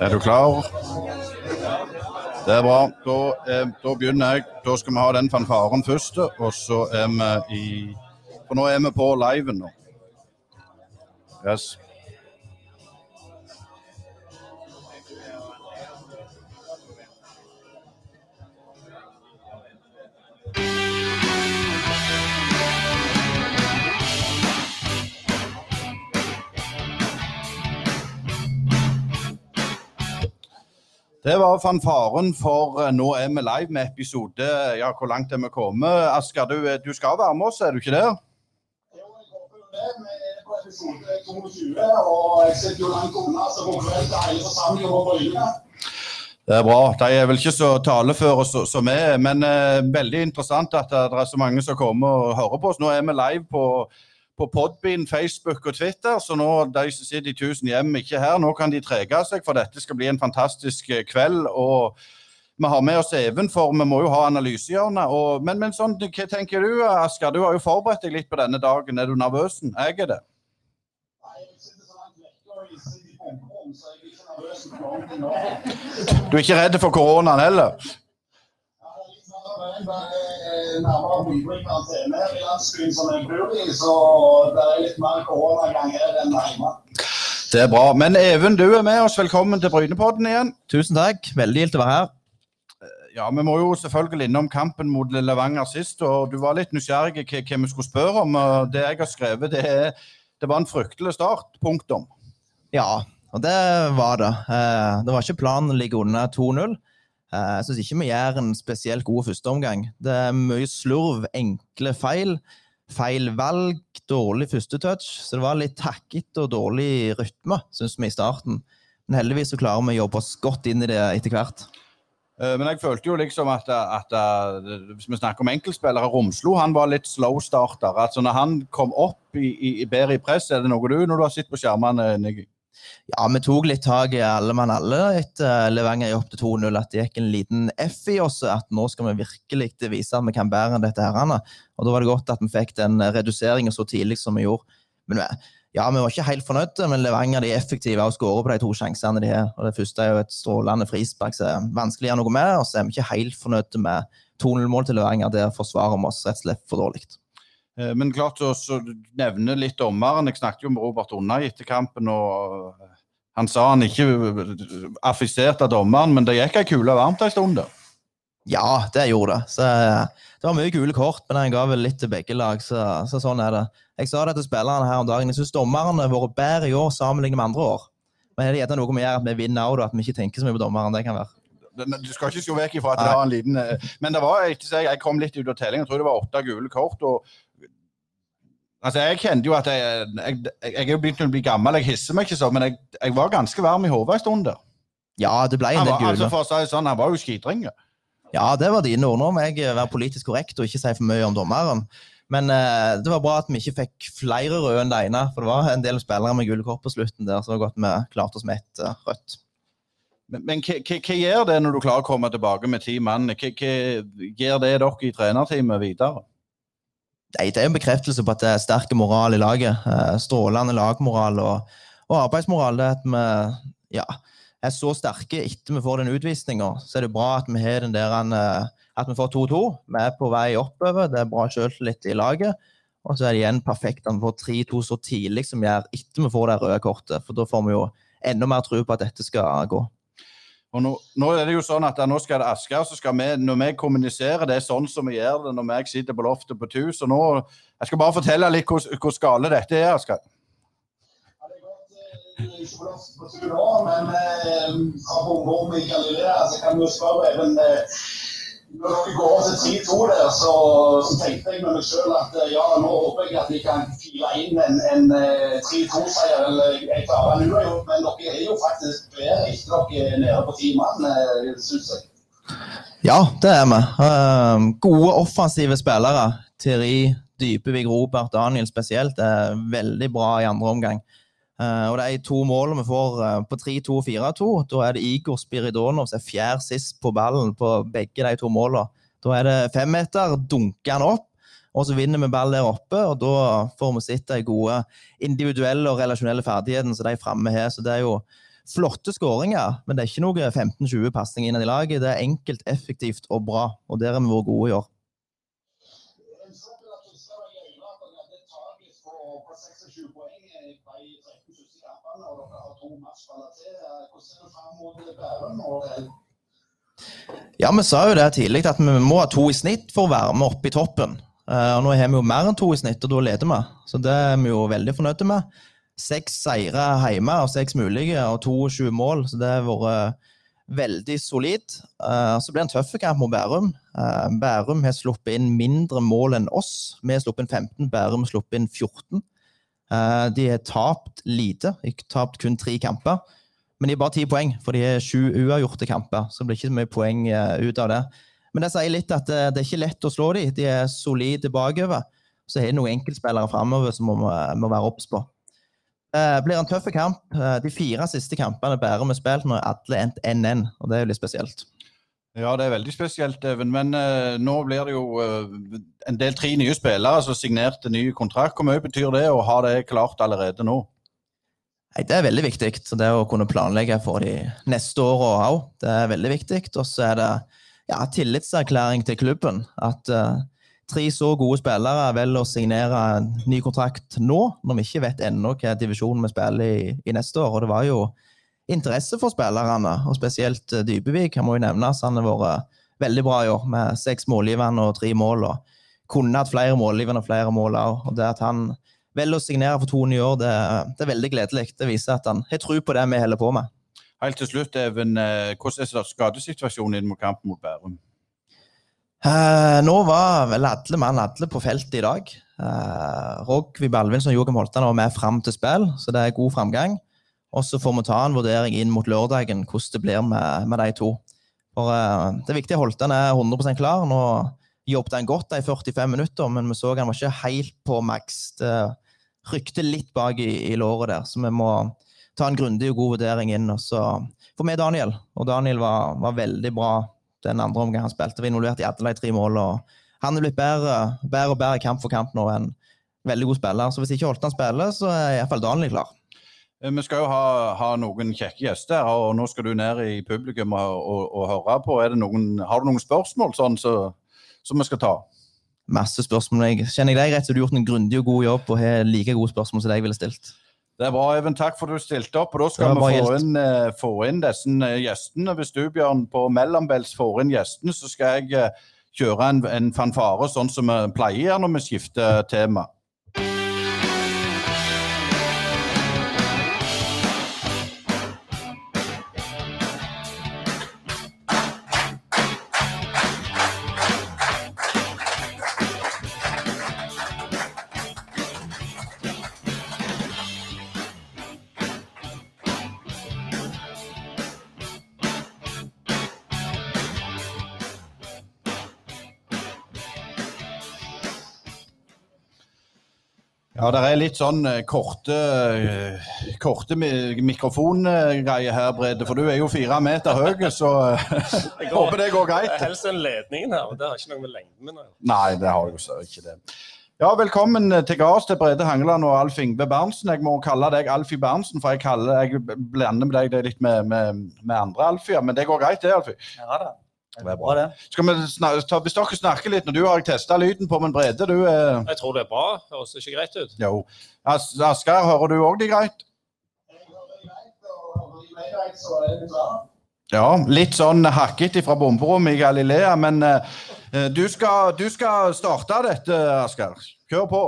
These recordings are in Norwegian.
Er du klar? Det er bra. Da, eh, da, begynner jeg. Da skal vi ha den fanfaren først, og så er vi i For nå er vi på liven nå. Yes. Det var fanfaren for eh, nå er vi live med episode Ja, hvor langt er vi kommet? Asker, du, eh, du skal være med oss, er du ikke der? Jo, jeg håper jo det. Vi er på episode 22, og jeg sitter jo langt unna, så på kveld til hele forsamlingen på bryne. Det er bra. De er vel ikke så taleføre som vi er, men eh, veldig interessant at det er så mange som kommer og hører på oss. Nå er vi live på, på Podbean, Facebook og Twitter, så nå de som sitter i tusen hjem ikke her, nå kan de trege seg, for dette skal bli en fantastisk eh, kveld. og vi har med oss Even, for vi må jo ha analysehjørnet. Men, men sånn, hva tenker du, Asker? Du har jo forberedt deg litt på denne dagen. Er du nervøs? Jeg er det. Du er ikke redd for koronaen heller? Er er nærmere 100 i landsbyen som jeg bor i, så det er litt mer koronagang her enn hjemme. Det er bra. Men Even, du er med oss. Velkommen til Brynepodden igjen. Tusen takk. Veldig gildt å være her. Ja, Vi må jo selvfølgelig innom kampen mot Levanger sist, og du var litt nysgjerrig på hva vi skulle spørre om. Det jeg har skrevet, det er det var en fryktelig start. Punktum. Ja, og det var det. Eh, Det var ikke planen å ligge under 2-0. Eh, Jeg syns ikke vi gjør en spesielt god førsteomgang. Det er mye slurv, enkle feil. Feil valg, dårlig førstetouch. Så det var litt takkete og dårlig rytme, syns vi, i starten. Men heldigvis så klarer vi å jobbe oss godt inn i det etter hvert. Eh, Men jeg følte jo liksom at, at, at hvis vi snakker om enkeltspillere, Romslo han var litt slow starter. Altså Når han kom opp i, i bedre i press, er det noe du når du har sett på skjermene? Niggy? Ja, vi tok litt tak i alle mann alle etter Levanger gikk opp til 2-0. At det gikk en liten F i oss. At nå skal vi virkelig vise at vi kan bedre enn dette. herrene. Og da var det godt at vi fikk den reduseringen så tidlig som vi gjorde. Men ja, vi var ikke helt fornøyde, men Levanger de er effektive og skårer på de to sjansene de har. Og Det første er jo et strålende frispark som er vanskelig å gjøre noe med. Og så er vi ikke helt fornøyde med 2-0-mål til Levanger. Der forsvarer vi oss rett og slett for dårlig. Eh, Men klart å så nevne litt dommeren. Jeg snakket jo med Robert Unna etter kampen, og han sa han ikke affiserte dommeren, men det gikk ei kule varmt ei stund. Ja, det gjorde det. Så eh, det var mye gule kort, men han ga vel litt til begge lag. Så, så sånn er det. Jeg sa det til spillerne her om dagen. Jeg syns dommerne har vært bedre i år sammenlignet med andre år. Men er det gjerne noe med at vi vinner òg, at vi ikke tenker så mye på dommeren? Det kan være. Du skal ikke se vekk ifra at det var en liten eh, Men det var jeg, jeg kom litt ut av tellingen. Jeg tror det var åtte gule kort. og Altså, Jeg kjente jo at jeg, jeg, jeg, jeg er jo begynt å bli gammel, jeg hisser meg ikke så, men jeg, jeg var ganske varm i hodet en stund der. Ja, det ble en Han del var, gule. altså for å si det sånn, han var jo skitringe. Ja, det var dine ord. Nå må jeg være politisk korrekt og ikke si for mye om dommeren. Men eh, det var bra at vi ikke fikk flere røde enn det ene, for det var en del spillere med gule kort på slutten der, så det var godt vi klarte oss med ett eh, rødt. Men, men hva, hva, hva gjør det når du klarer å komme tilbake med ti mann? Hva, hva gjør det dere i trenerteamet videre? Det er en bekreftelse på at det er sterk moral i laget. Eh, Strålende lagmoral og, og arbeidsmoral. Det at vi ja, er så sterke etter vi får den utvisninga, så er det bra at vi har den der eh, at vi får 2-2. Vi er på vei oppover, det er bra selvtillit i laget. Og så er det igjen perfekt at vi får 3-2 så tidlig som gjør etter vi får det røde kortet. For da får vi jo enda mer tro på at dette skal gå. Og nå, nå er det jo sånn at nå skal det aske, så skal vi, når vi kommuniserer, det er sånn som vi gjør det når jeg sitter på loftet på TU. Så nå, jeg skal bare fortelle litt hvor, hvor skale dette er, Asker. Ja, det er godt, eh, ikke på tur nå, men eh, fra bomberom i Galilea, så kan du spørre even eh, når dere går over til 3-2 der, så, så tenkte jeg med meg selv at eh, ja, nå håper jeg at vi kan file inn en, en eh, 3-2-seier, eller jeg klarer en uavgjort, men dere er jo faktisk bedre etter dere er nede på ti mann, syns synes jeg. Ja, det er vi. Uh, gode offensive spillere. Thierry, Dypevik, Robert, Daniel spesielt er veldig bra i andre omgang. Uh, og er to mål vi får uh, på 3-2-4-2. da er det Igor Spiridonov som er fjerd sist på ballen på begge de to målene. Da er det femmeter, dunker han opp, og så vinner vi ball der oppe. og Da får vi sett de gode individuelle og relasjonelle ferdighetene som de framme har. Så det er jo flotte skåringer, men det er ikke noe 15-20 pasninger innad i laget. Det er enkelt, effektivt og bra, og der har vi vært gode i år. Ja, vi sa jo det tidlig, at vi må ha to i snitt for å være med oppe i toppen. Uh, og Nå har vi jo mer enn to i snitt, og da leder vi. Så det er vi jo veldig fornøyde med. Seks seire hjemme og seks mulige, og 22 mål, så det har vært veldig solid. Uh, så blir det en tøff kamp mot Bærum. Uh, Bærum har sluppet inn mindre mål enn oss. Vi har sluppet inn 15, Bærum har sluppet inn 14. de har tapt lite, ikke tapt kun tre kamper. Men de er bare ti poeng, for de er sju uavgjorte kamper. Så det blir ikke så mye poeng ut av det. Men det sier litt at det, det er ikke lett å slå dem. De er solide bakover. Så har de noen enkeltspillere framover som må, må være obs på. Det blir en tøff kamp. De fire siste kampene bærer vi spilt når alle endt 1-1, og det er jo litt spesielt. Ja, det er veldig spesielt, Even. Men uh, nå blir det jo uh, en del tre nye spillere som signerte ny kontrakt. Hvor mye betyr det å ha det klart allerede nå? Nei, Det er veldig viktig. Så det å kunne planlegge for de neste åra òg, det er veldig viktig. Og så er det ja, tillitserklæring til klubben. At uh, tre så gode spillere velger å signere en ny kontrakt nå, når vi ikke vet ennå hva divisjonen vi spiller i, i, neste år. Og det var jo interesse for spillerne, og spesielt uh, Dybevik han må jo nevnes. Han har vært veldig bra i år, med seks målgivende og tre mål. og Kunne hatt flere målgivende og flere mål òg. Og det at han velger å signere for to nye år, det, det er veldig gledelig. Det viser at han har tro på det vi holder på med. Helt til slutt, Even, eh, hvordan er skadesituasjonen inn mot kampen mot Bærum? Uh, nå var vel alle mann alle på feltet i dag. Uh, Rogvi Balvinsen og Joakim Holtan var med fram til spill, så det er god framgang. Og så får vi ta en vurdering inn mot lørdagen hvordan det blir med, med de to. For uh, Det at Holtan er 100% klar. Nå jobbet han godt i 45 minutter, men vi så han var ikke helt på maks. Det rykte litt bak i, i låret der, så vi må ta en grundig og god vurdering inn. Og så får vi Daniel, og Daniel var, var veldig bra den andre omgangen han spilte. Vi involvert i alle de tre målene. Han er blitt bedre, bedre og bedre kamp for kamp nå En veldig god spiller. Så hvis ikke Holtan spiller, så er iallfall Daniel klar. Eh, vi skal jo ha, ha, noen kjekke gjester, og nå skal du ned i publikum og, og, og høre på. Noen, har du noen spørsmål sånn som vi skal ta? Masse spørsmål. Jeg, kjenner jeg deg rett, så du har gjort en grundig og god jobb og har like gode spørsmål som deg ville stilt. Det er bra, Even. Takk for at du stilte opp. og Da skal vi få inn, uh, få inn, disse uh, gjestene. Hvis du, Bjørn, på mellombels får inn gjestene, så skal jeg uh, kjøre en, en, fanfare, sånn som vi pleier når vi skifter tema. Ja, det er litt sånn eh, korte, eh, korte mikrofongreier her, Brede. For du er jo fire meter høy, så jeg håper det går greit. Helst den ledningen her, og det har ikke noe med lengden min å gjøre. Nei, det har jo ikke det. Ja, Velkommen til gards til Brede Hangeland og Alf Ingve Berntsen. Jeg må kalle deg Alfie Berntsen, for jeg, kaller, jeg blander med deg litt med, med, med andre Alfier. Men det går greit, det, Alfie? Ja da. Det er bra, det. Skal vi snakke, hvis dere snakker litt Når du har testa lyden på, men bredde du eh... Jeg tror det er bra. Høres ikke greit ut? Jo. As Asgeir, hører du òg det greit? Ja, litt sånn hakket fra bomberommet i Galilea, men eh, du, skal, du, skal, starte dette, Asgeir. Kjør på.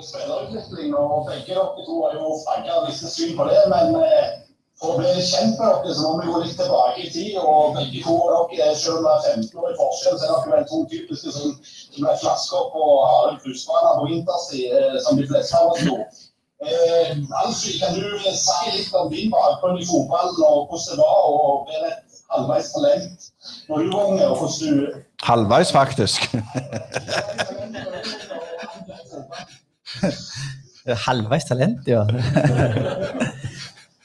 Spillerutvikling, og begge dere to har jo flagga visse syn på det, men eh, for å bli kjent med dere, så må vi gå litt tilbake i tid. og begge to av dere, Selv om det er 15 år i forskjell, så er dere vel to typiske som, som er flasker på harde cruisebaner på vinterstid, eh, som de fleste av oss gjorde. Eh, Alfie, kan du si litt om din bakgrunn i fotballen og hvordan det var å være et halvveis talent når du var unge? og hvordan du... Halvveis, faktisk. Halvveis talent, ja.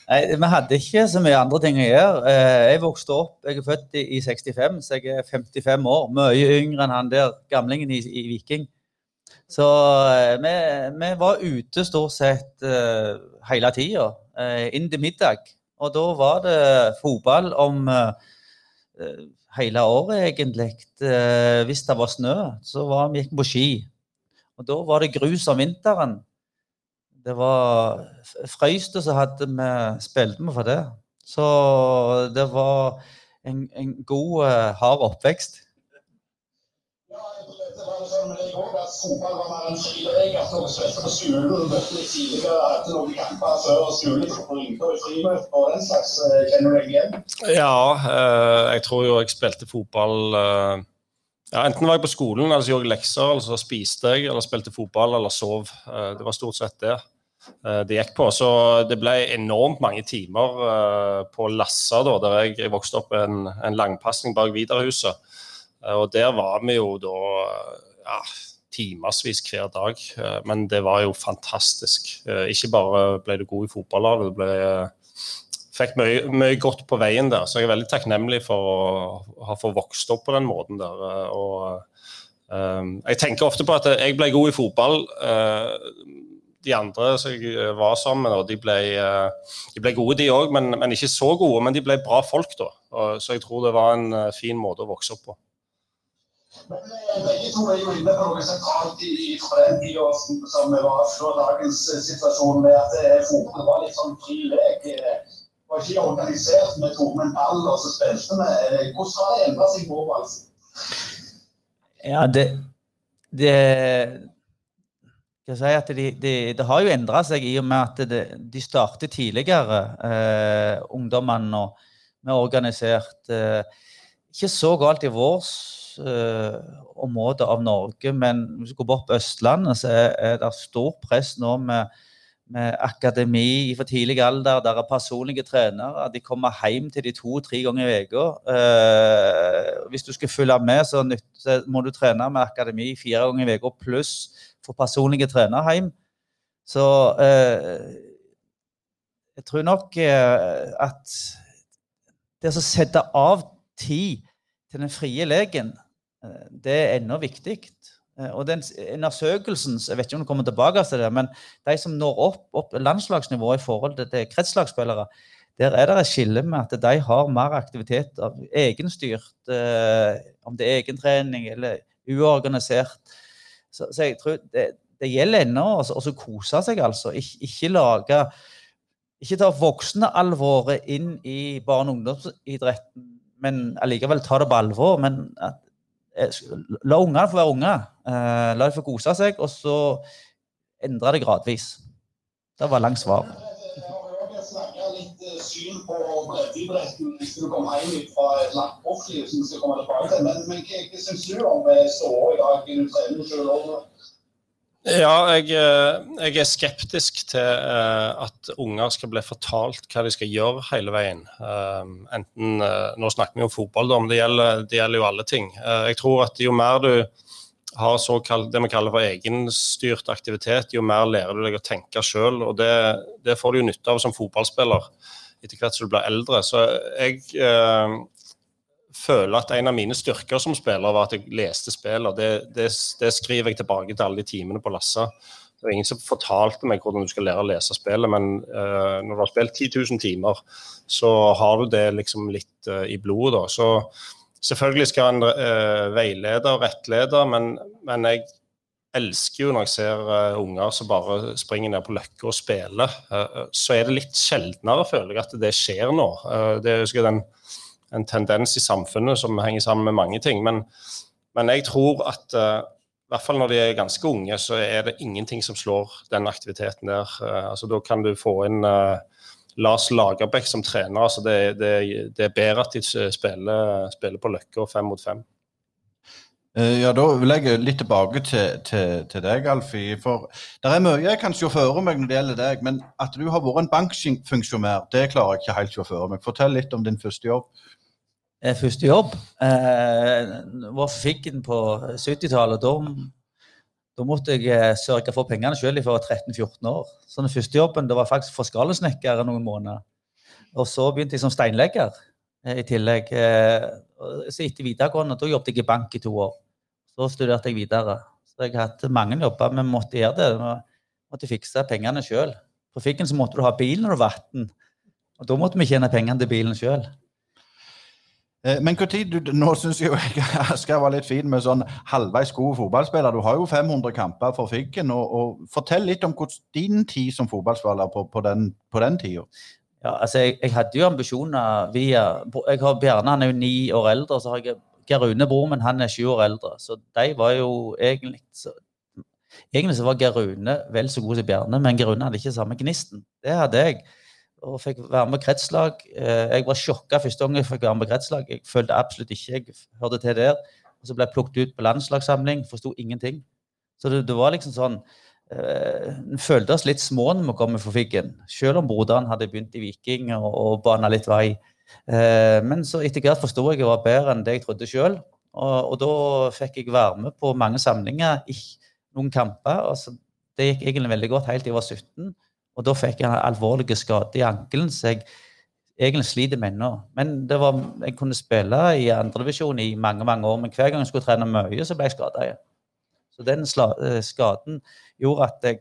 Nei, Vi hadde ikke så mye andre ting å gjøre. Eh, Jeg vokste opp, jeg er født i i 65, så jeg er 55 år. Mye yngre enn han der gamlingen i, i Viking. Så eh, vi, vi var ute stort sett eh, hele tida, inn til middag. Og da var det fotball om hele året, egentlig. Hvis det var snø, så var vi gikk på ski. Og da var det grus om vinteren. Det var Frøys som hadde vi spilte vi for det. Så det var en, en god, eh, hard oppvekst. Ja, eh, jeg tror jo jeg spilte fotball eh, ja, Enten var jeg på skolen, eller så gjorde jeg lekser, eller så spiste jeg, eller spilte fotball, eller sov. Det var stort sett det det gikk på. Så det ble enormt mange timer eh, på Lassa, da, der jeg, vokste opp en, en langpasning bak Vidarhuset. Eh, og der var vi jo da ja, timevis hver dag. Eh, Men det var jo fantastisk. Eh, Ikke bare ble du god i fotball du ble, eh, fikk mye, mye godt på veien der. Så jeg er veldig takknemlig for å ha fått vokst opp på den måten der. eh, Og Um, jeg tenker ofte på at jeg ble god i fotball. eh, De andre som jeg var sammen med, de ble, eh, de ble gode, de òg, men, men ikke så gode. Men de ble bra folk, da. Så jeg tror det var en eh, fin måte å vokse opp på. Men eh, begge to er jo inne på noe sentralt i, i fra den tida som, var før dagens eh, situasjon, med at eh, fotball var litt sånn fri lek. eh, var ikke organisert. Vi tok med en ball og så spilte vi. Eh, Hvordan har det endra seg nå? Altså? Ja, det, det si det, de, det har jo endra seg i og med at det, de starter tidligere, eh, ungdommene. Vi har organisert eh, Ikke så galt i vårt eh, område av Norge, men hvis du går bort på Østlandet, så er, er det stort press nå med, med akademi for tidlig alder. Der er personlige trenere. De kommer hjem til de to-tre ganger i uka. Eh, hvis du skal følge med, så, nytt, så må du trene med akademi fire ganger i uka pluss få personlige trenere hjem. Så eh, jeg tror nok eh, at det å sette av tid til den frie leken, eh, det er ennå viktig. Og den undersøkelsen, jeg vet ikke om du kommer tilbake til det, men de som når opp, opp landslagsnivå i forhold til, kretslagsspillere, der er det et skille med at de har mer aktivitet av egenstyrt, om det er egentrening eller uorganisert. Så, så jeg tror det, det gjelder ennå å kose seg, altså. Ik ikke lage Ikke ta voksenalvoret inn i barne- og ungdomsidretten, men allikevel ta det på alvor. Men at, eh, la ungene få være unger. Eh, la dem få kose seg, og så endre det gradvis. Det var langt svar. Syn på breddeidretten hvis du kommer hjem fra et langt proffliv som skal komme tilbake til. Men, men hva, hva syns du om ståa i dag? Du trener selv også. Ja, jeg, eh, jeg er skeptisk til eh, at unger skal bli fortalt hva de skal gjøre hele veien. Enten, Nå snakker vi om fotball, men det gjelder, det gjelder jo alle ting. Jeg tror at jo mer du har såkalt, det vi kaller for egenstyrt aktivitet, jo mer lærer du deg å tenke sjøl. Og det, det får du jo nytte av som fotballspiller etter hvert som du blir eldre. Så jeg eh, føler at en av mine styrker som spiller var at jeg leste spill. og det, det, det skriver jeg tilbake til alle de timene på Lassa. Det var ingen som fortalte meg hvordan du skal lære å lese spillet, men eh, når du har spilt 10 000 timer, så har du det liksom litt eh, i blodet. da. Så selvfølgelig skal en uh, veilede og rettlede, men, men jeg elsker jo når jeg ser uh, unger som bare springer ned på Løkka og spiller. Uh, så er det litt sjeldnere, føler jeg, at det skjer nå. Eh, det er jo en, en tendens i samfunnet som henger sammen med mange ting. Men, men jeg tror at eh, i hvert fall når de er ganske unge, så er det ingenting som slår den aktiviteten der. Eh, altså, da kan du få inn eh, Lars Lagerbäck som trener. altså Det, det, det er bedre at de spiller, spiller på Løkka fem mot fem. Eh, Ja, Da vil jeg litt tilbake til, til, til deg, Alfie. For det er mye jeg kan se for meg når det gjelder deg, men at du har vært en bankfunksjonær, det klarer jeg ikke helt å se for meg. Fortell litt om din første jobb. Eh, Første jobb eh, var den på 70-tallet. Da, da måtte jeg eh, sørge for pengene sjøl fra jeg var 13-14 år. Så den første jobben det var faktisk forskalesnekker noen måneder. Og så begynte jeg som steinlegger eh, i tillegg. Eh, så etter videregående da jobbet jeg i bank i to år. Så studerte jeg videre. Så jeg har hatt mange jobber, men måtte gjøre det. Jeg måtte fikse pengene sjøl. På Fikken så måtte du ha bil når du var 18. Og da måtte vi tjene pengene til bilen sjøl. Eh, Men hvor tid du, nå syns jeg jo jeg skal være litt fin med sånn halvveis god fotballspiller. Du har jo 500 kamper for Figgen. Og, og Fortell litt om hvordan din tid som fotballspiller på, på den, på den tida. Ja, altså jeg, jeg hadde jo ambisjoner via jeg har Bjarne han er jo ni år eldre, så har jeg Geir Rune, broren min, han er sju år eldre. Så de var jo egentlig så, Egentlig så var Geir Rune vel så god som Bjarne, men Geir Rune hadde ikke samme gnisten. Det hadde jeg. Og fikk være med kretslag. Eh, Jeg var sjokka første gang jeg fikk være med kretslag. Jeg følte absolutt ikke jeg hørte til der. Og så ble jeg plukket ut på landslagssamling, forsto ingenting. Så det, det var liksom sånn eh, En følte oss litt små når vi kom for Figgen. Selv om broderen hadde begynt i Viking og, og bana litt vei. Eh, men så etter hvert forsto jeg jeg var bedre enn det jeg trodde sjøl. Og, og da fikk jeg være med på mange samlinger, noen kamper. Altså, det gikk egentlig veldig godt helt til jeg var 17. Og da fikk jeg en alvorlig skade i ankelen, så jeg egentlig sliter med ennå. Men var, jeg kunne spille i andredivisjon i mange mange år, men hver gang jeg skulle trene mye, så ble jeg skada igjen. Så den eh, skaden gjorde at jeg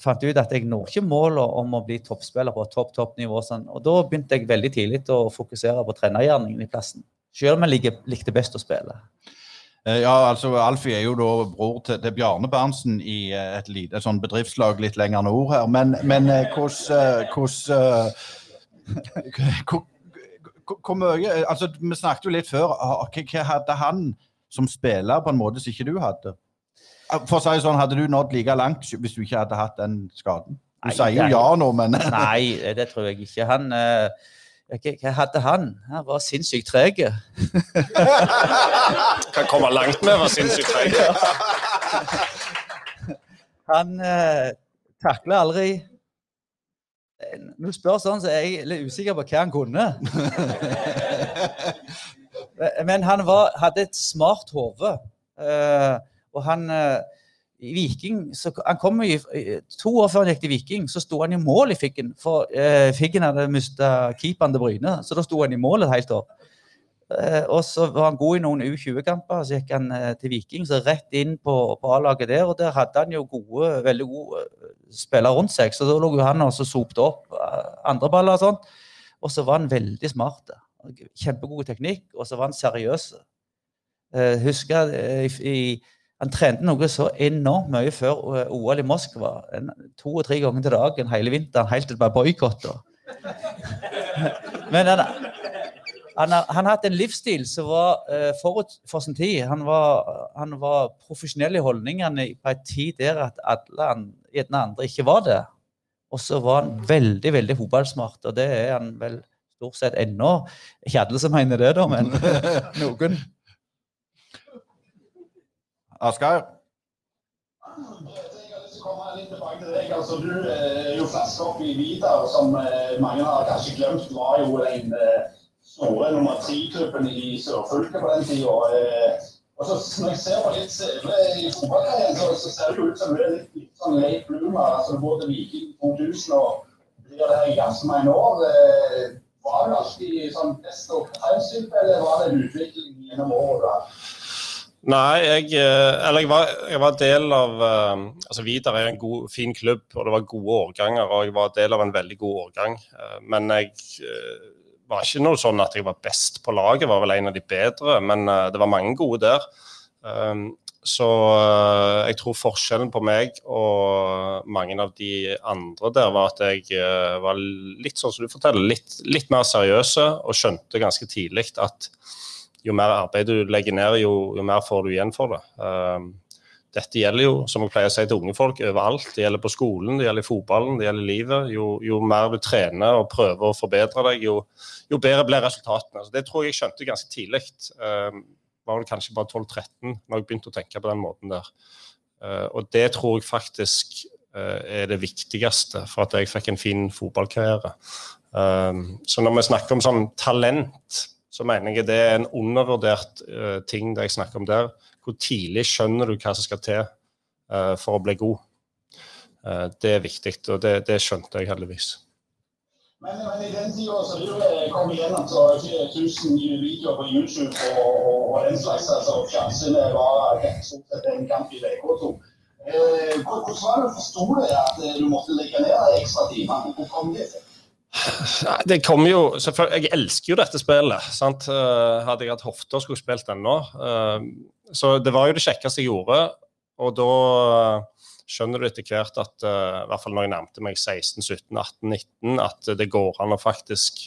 fant ut at jeg når ikke målet om å bli toppspiller på topp toppnivå. Sånn. Og da begynte jeg veldig tidlig å fokusere på trenergjerningen i plassen. Selv om jeg likte best å spille. Eh, Ja, altså Alfie er jo da bror til, til Bjarne Berntsen i eh, et lite et sånn bedriftslag litt lenger nord her. Men, men eh, hvordan hvor, mye altså Vi snakket jo litt før. Hva, hva hadde han som spiller på en måte som ikke du hadde? Eh, For å si sånn, Hadde du nådd like langt hvis du ikke hadde hatt den skaden? Du Nei, sier jo ja nå, men Nei, det tror jeg ikke. Han eh, hva, hadde han? Han var sinnssykt treg. Kan komme langt med å være sinnssykt treg. Han eh, takler aldri Eh, Når du spør sånn, så er jeg litt usikker på hva han kunne. Eh, Men han var, hadde et smart hode. Eh, og han eh, Viking så, Han kom jo To år før han gikk til Viking, så sto han i mål i Figgen. For eh, Figgen hadde mista keeperen til Bryne, så da sto han i mål et helt år. Eh, og så var han god i noen U20-kamper, så gikk han eh, til Viking, så rett inn på, på A-laget der. Og der hadde han jo gode, veldig gode eh, spillere rundt seg, så da lå jo han og sopte opp eh, andre baller og sånn. Og så var han veldig smart. Kjempegod teknikk, og så var han seriøs. Eh, husker eh, i, i, Han trente noe så enormt mye før eh, OL i Moskva. To og tre ganger til dagen hele vinteren, helt til det ble boikotta. Men han, han har hatt en livsstil som var eh, forut for sin tid. Han var, han var profesjonell i holdningene på en tid der at alle gjerne andre ikke var det. Og så var han veldig veldig fotballsmart, og det er han vel stort sett ennå. Ikke alle som mener det, da, men noen. Asgeir? Jeg har lyst til å komme litt tilbake til deg. Altså, du eh, er jo flaska opp i Vidar, som eh, mange har kanskje glemt, var jo den eh, store nummer tre-klubben i sørfylket på den tida. Eh, og så når jeg ser på litt CV i fotballkarrieren, så, så ser det jo ut som du er litt, litt sånn late bloomer. Altså, du går til Viking 2000 og blir der i ganske mange år. Eh, var du alltid sånn best og kapteinstype, eller var det en utvikling gjennom året? Nei, jeg, eh, eller jeg, var, jeg var del av eh, altså Vidar er en god, fin klubb, og det var gode årganger. Og jeg var del av en veldig god årgang. Eh, Men jeg var ikke noe sånn at jeg var best på laget, var vel en av de bedre. Men det var mange gode der. Så jeg tror forskjellen på meg og mange av de andre der var at jeg var litt sånn som du forteller, litt, litt mer seriøse og skjønte ganske tidlig at jo mer arbeid du legger ned, jo, jo mer får du igjen for det. Um, dette gjelder jo, som jeg pleier å si til unge folk, overalt. Det gjelder på skolen, det gjelder i fotballen, det gjelder livet. Jo, jo mer du trener og prøver å forbedre deg, jo, jo bedre blir resultatene. Så det tror jeg jeg skjønte ganske tidlig. Um, var vel kanskje bare 12-13 når jeg begynte å tenke på den måten der. Uh, og det tror jeg faktisk uh, er det viktigste for at jeg fikk en fin fotballkarriere. Um, så når vi snakker om sånn talent, så mener jeg det er en undervurdert ting det jeg snakker om der. Hvor tidlig skjønner du hva som skal til for å bli god. det er viktig, og det, det skjønte jeg heldigvis. Men, men, i den tida vil det komme igjennom så ikke 1000 videoer på YouTube og, og, og den slags. altså Sjansene var stort sett en kamp i VK2. Eh, hvordan var det du forsto det at du måtte legge ned de ekstra timene? Hvor kom det til? Det kom jo, Jeg elsker jo dette spillet. sant? Eh, hadde jeg hatt hofta, skulle spilt den nå. så det var jo det kjekkeste jeg gjorde. Og da skjønner du etter hvert at, uh, i hvert fall når jeg nærmte meg 16, 17, 18, 19, at det går an å faktisk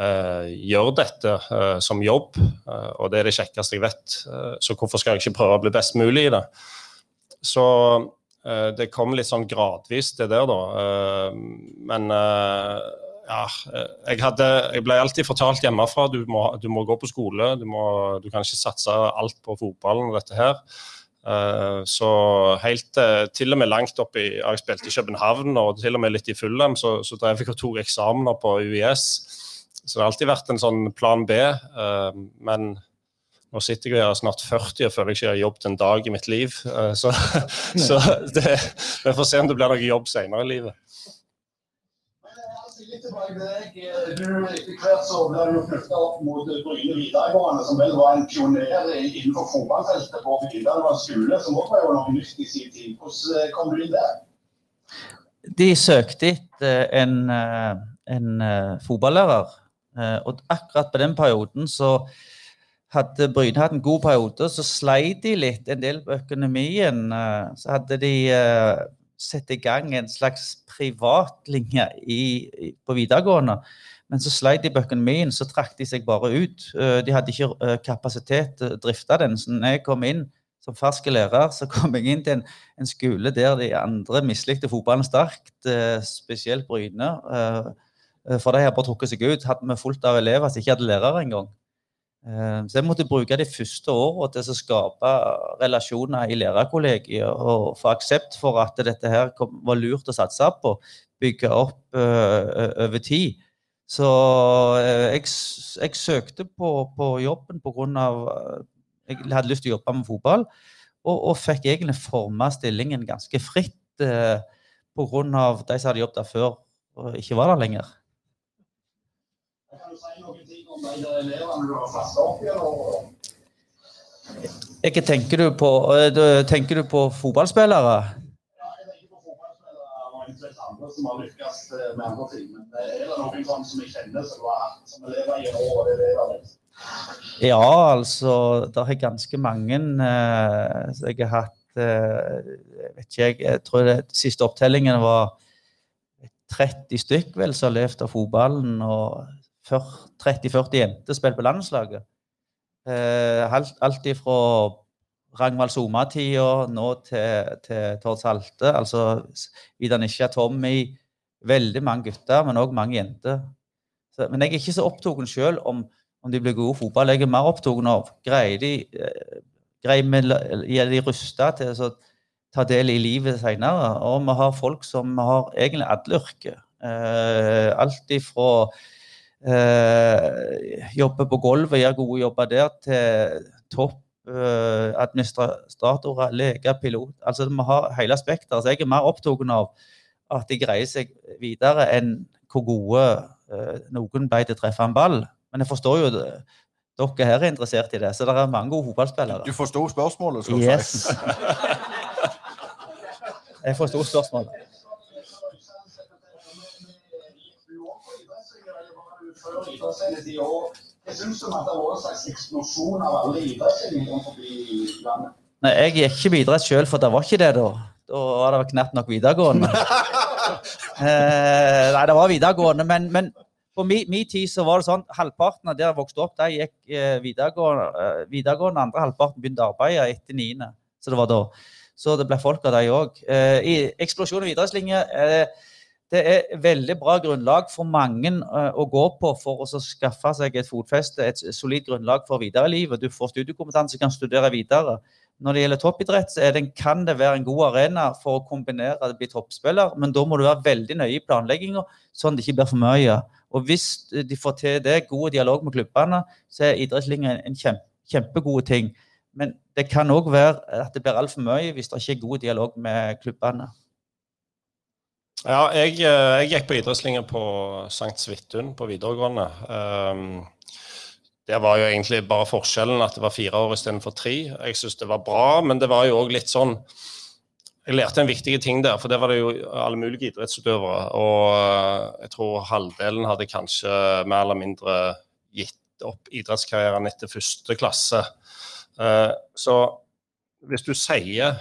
uh, gjøre dette uh, som jobb. og det er det kjekkeste jeg vet. så hvorfor skal jeg ikke prøve å bli best mulig i det? Så det kom litt sånn gradvis, det der, da. men ja, jeg, hadde, jeg, ble alltid fortalt hjemmefra du må, du må gå på skole. Du, må, du kan ikke satse alt på fotballen og dette her. Eh, så helt eh, til og med langt opp i Jeg spilte i København og til og med litt i Fulham, så, så drev jeg og tok eksamener på UiS. Så det har alltid vært en sånn plan B. Eh, men nå sitter jeg her snart 40 og føler jeg ikke har jobbet en dag i mitt liv. Så, så det, vi får se om det blir noe jobb senere i livet etter hvert ble du knytta opp mot Bryne videregående, som vel var en pioner innenfor fotballfeltet på videregående skole, som også var jo noe i sin tid. Hvordan eh, kom du inn der? De søkte etter en, eh, en uh, fotballærer, uh, og akkurat på den perioden så hadde Bryne hatt en god periode, så sleit de litt en del på økonomien. Så hadde de sette i gang en slags privatlinje i, i, på videregående. Men så sleit de på økonomien, så trakk de seg bare ut. Eh, de hadde ikke eh, kapasitet til å drifte den. Så når jeg kom inn som fersk lærer, så kom jeg inn til en, en skole der de andre mislikte fotballen sterkt, eh, spesielt Bryne. For de har bare trukket seg ut. Hadde vi fullt av elever som ikke hadde lærere engang. Eh, så jeg måtte bruke de første årene til å skape relasjoner i lærerkollegiet og få aksept for at dette her var lurt å satse på. Bygge opp uh, over tid. Så uh, jeg, jeg, søkte på, på jobben pga. Jeg hadde lyst til å jobbe med fotball, og, og fikk egentlig forma stillingen ganske fritt eh, pga. de som hadde jobbet der før og ikke var der lenger. Ikke tenker du på, eh, tenker du på fotballspillere? Som har lykkes med andre ting. Er det noen som jeg kjenner som, var, som lever i år? Ja, altså Det er ganske mange eh, jeg har hatt eh, vet ikke jeg, jeg tror det siste opptellingen var 30 stykk vel som har levd av fotballen. og 30-40 jenter spille på landslaget. Eh, alt, alt ifra Ragnvald Soma-tida nå til, til Tord Salte. Altså Ida Nisha, Tommy. Veldig mange gutter, men òg mange jenter. Så, men jeg er ikke så opptatt sjøl om, om, de blir gode i fotball. Jeg er mer opptatt av greier de, greier vi de rusta til å ta del i livet senere. Og vi har folk som har egentlig alle yrker. Eh, alt ifra eh, jobber på gulvet, gjør gode jobber der, til topp eh, administratorer, leger, pilot. Altså Vi har hele spekteret. Så jeg er mer opptatt av at de greier seg videre enn hvor gode eh, noen ble til å treffe en ball. Men jeg forstår jo det. Dere her er interessert i det, så det er mange gode fotballspillere. Du forsto spørsmålet? skal du yes. si. jeg forsto spørsmålet. Før idrettssendetida. Jeg syns det har vært en slags eksplosjon av alle idrettssendinger rundt forbi landet. Nei, Jeg gikk ikke på idrett sjøl, for det var ikke det da. Da var det knapt nok videregående. eh, nei, det var videregående, men, men på min, min, tid så var det sånn halvparten av der jeg vokste opp, de gikk eh, videregående, eh, videregående. Andre halvparten begynte å arbeide etter niende. Så det var da. Så det ble folk av de òg. Eh, eksplosjon av idrettslinjer. Eh, det er veldig bra grunnlag for mange uh, å gå på for å skaffe seg et fotfeste, et solid grunnlag for videre livet. Du får studiekompetanse, kan studere videre. Når det gjelder toppidrett, det, kan det være en god arena for å kombinere det bli toppspiller, men da må du være veldig nøye i planlegginga, sånn det ikke blir for mye. Og Hvis de får til det, god dialog med klubbene, så er idrettslinja en kjempe, kjempegod ting. Men det kan òg være at det blir altfor mye hvis det ikke er god dialog med klubbene. Ja, jeg, eh, jeg gikk på idrettslinja på St. Svithun på videregående. Um, det var jo egentlig bare forskjellen at det var fire år istedenfor tre. Jeg syns det var bra, men det var jo òg litt sånn Jeg lærte en viktig ting der, for det var det jo alle mulige idrettsutøvere. Og eh, jeg tror halvdelen hadde kanskje mer eller mindre gitt opp idrettskarrieren etter første klasse. Uh, så hvis du sier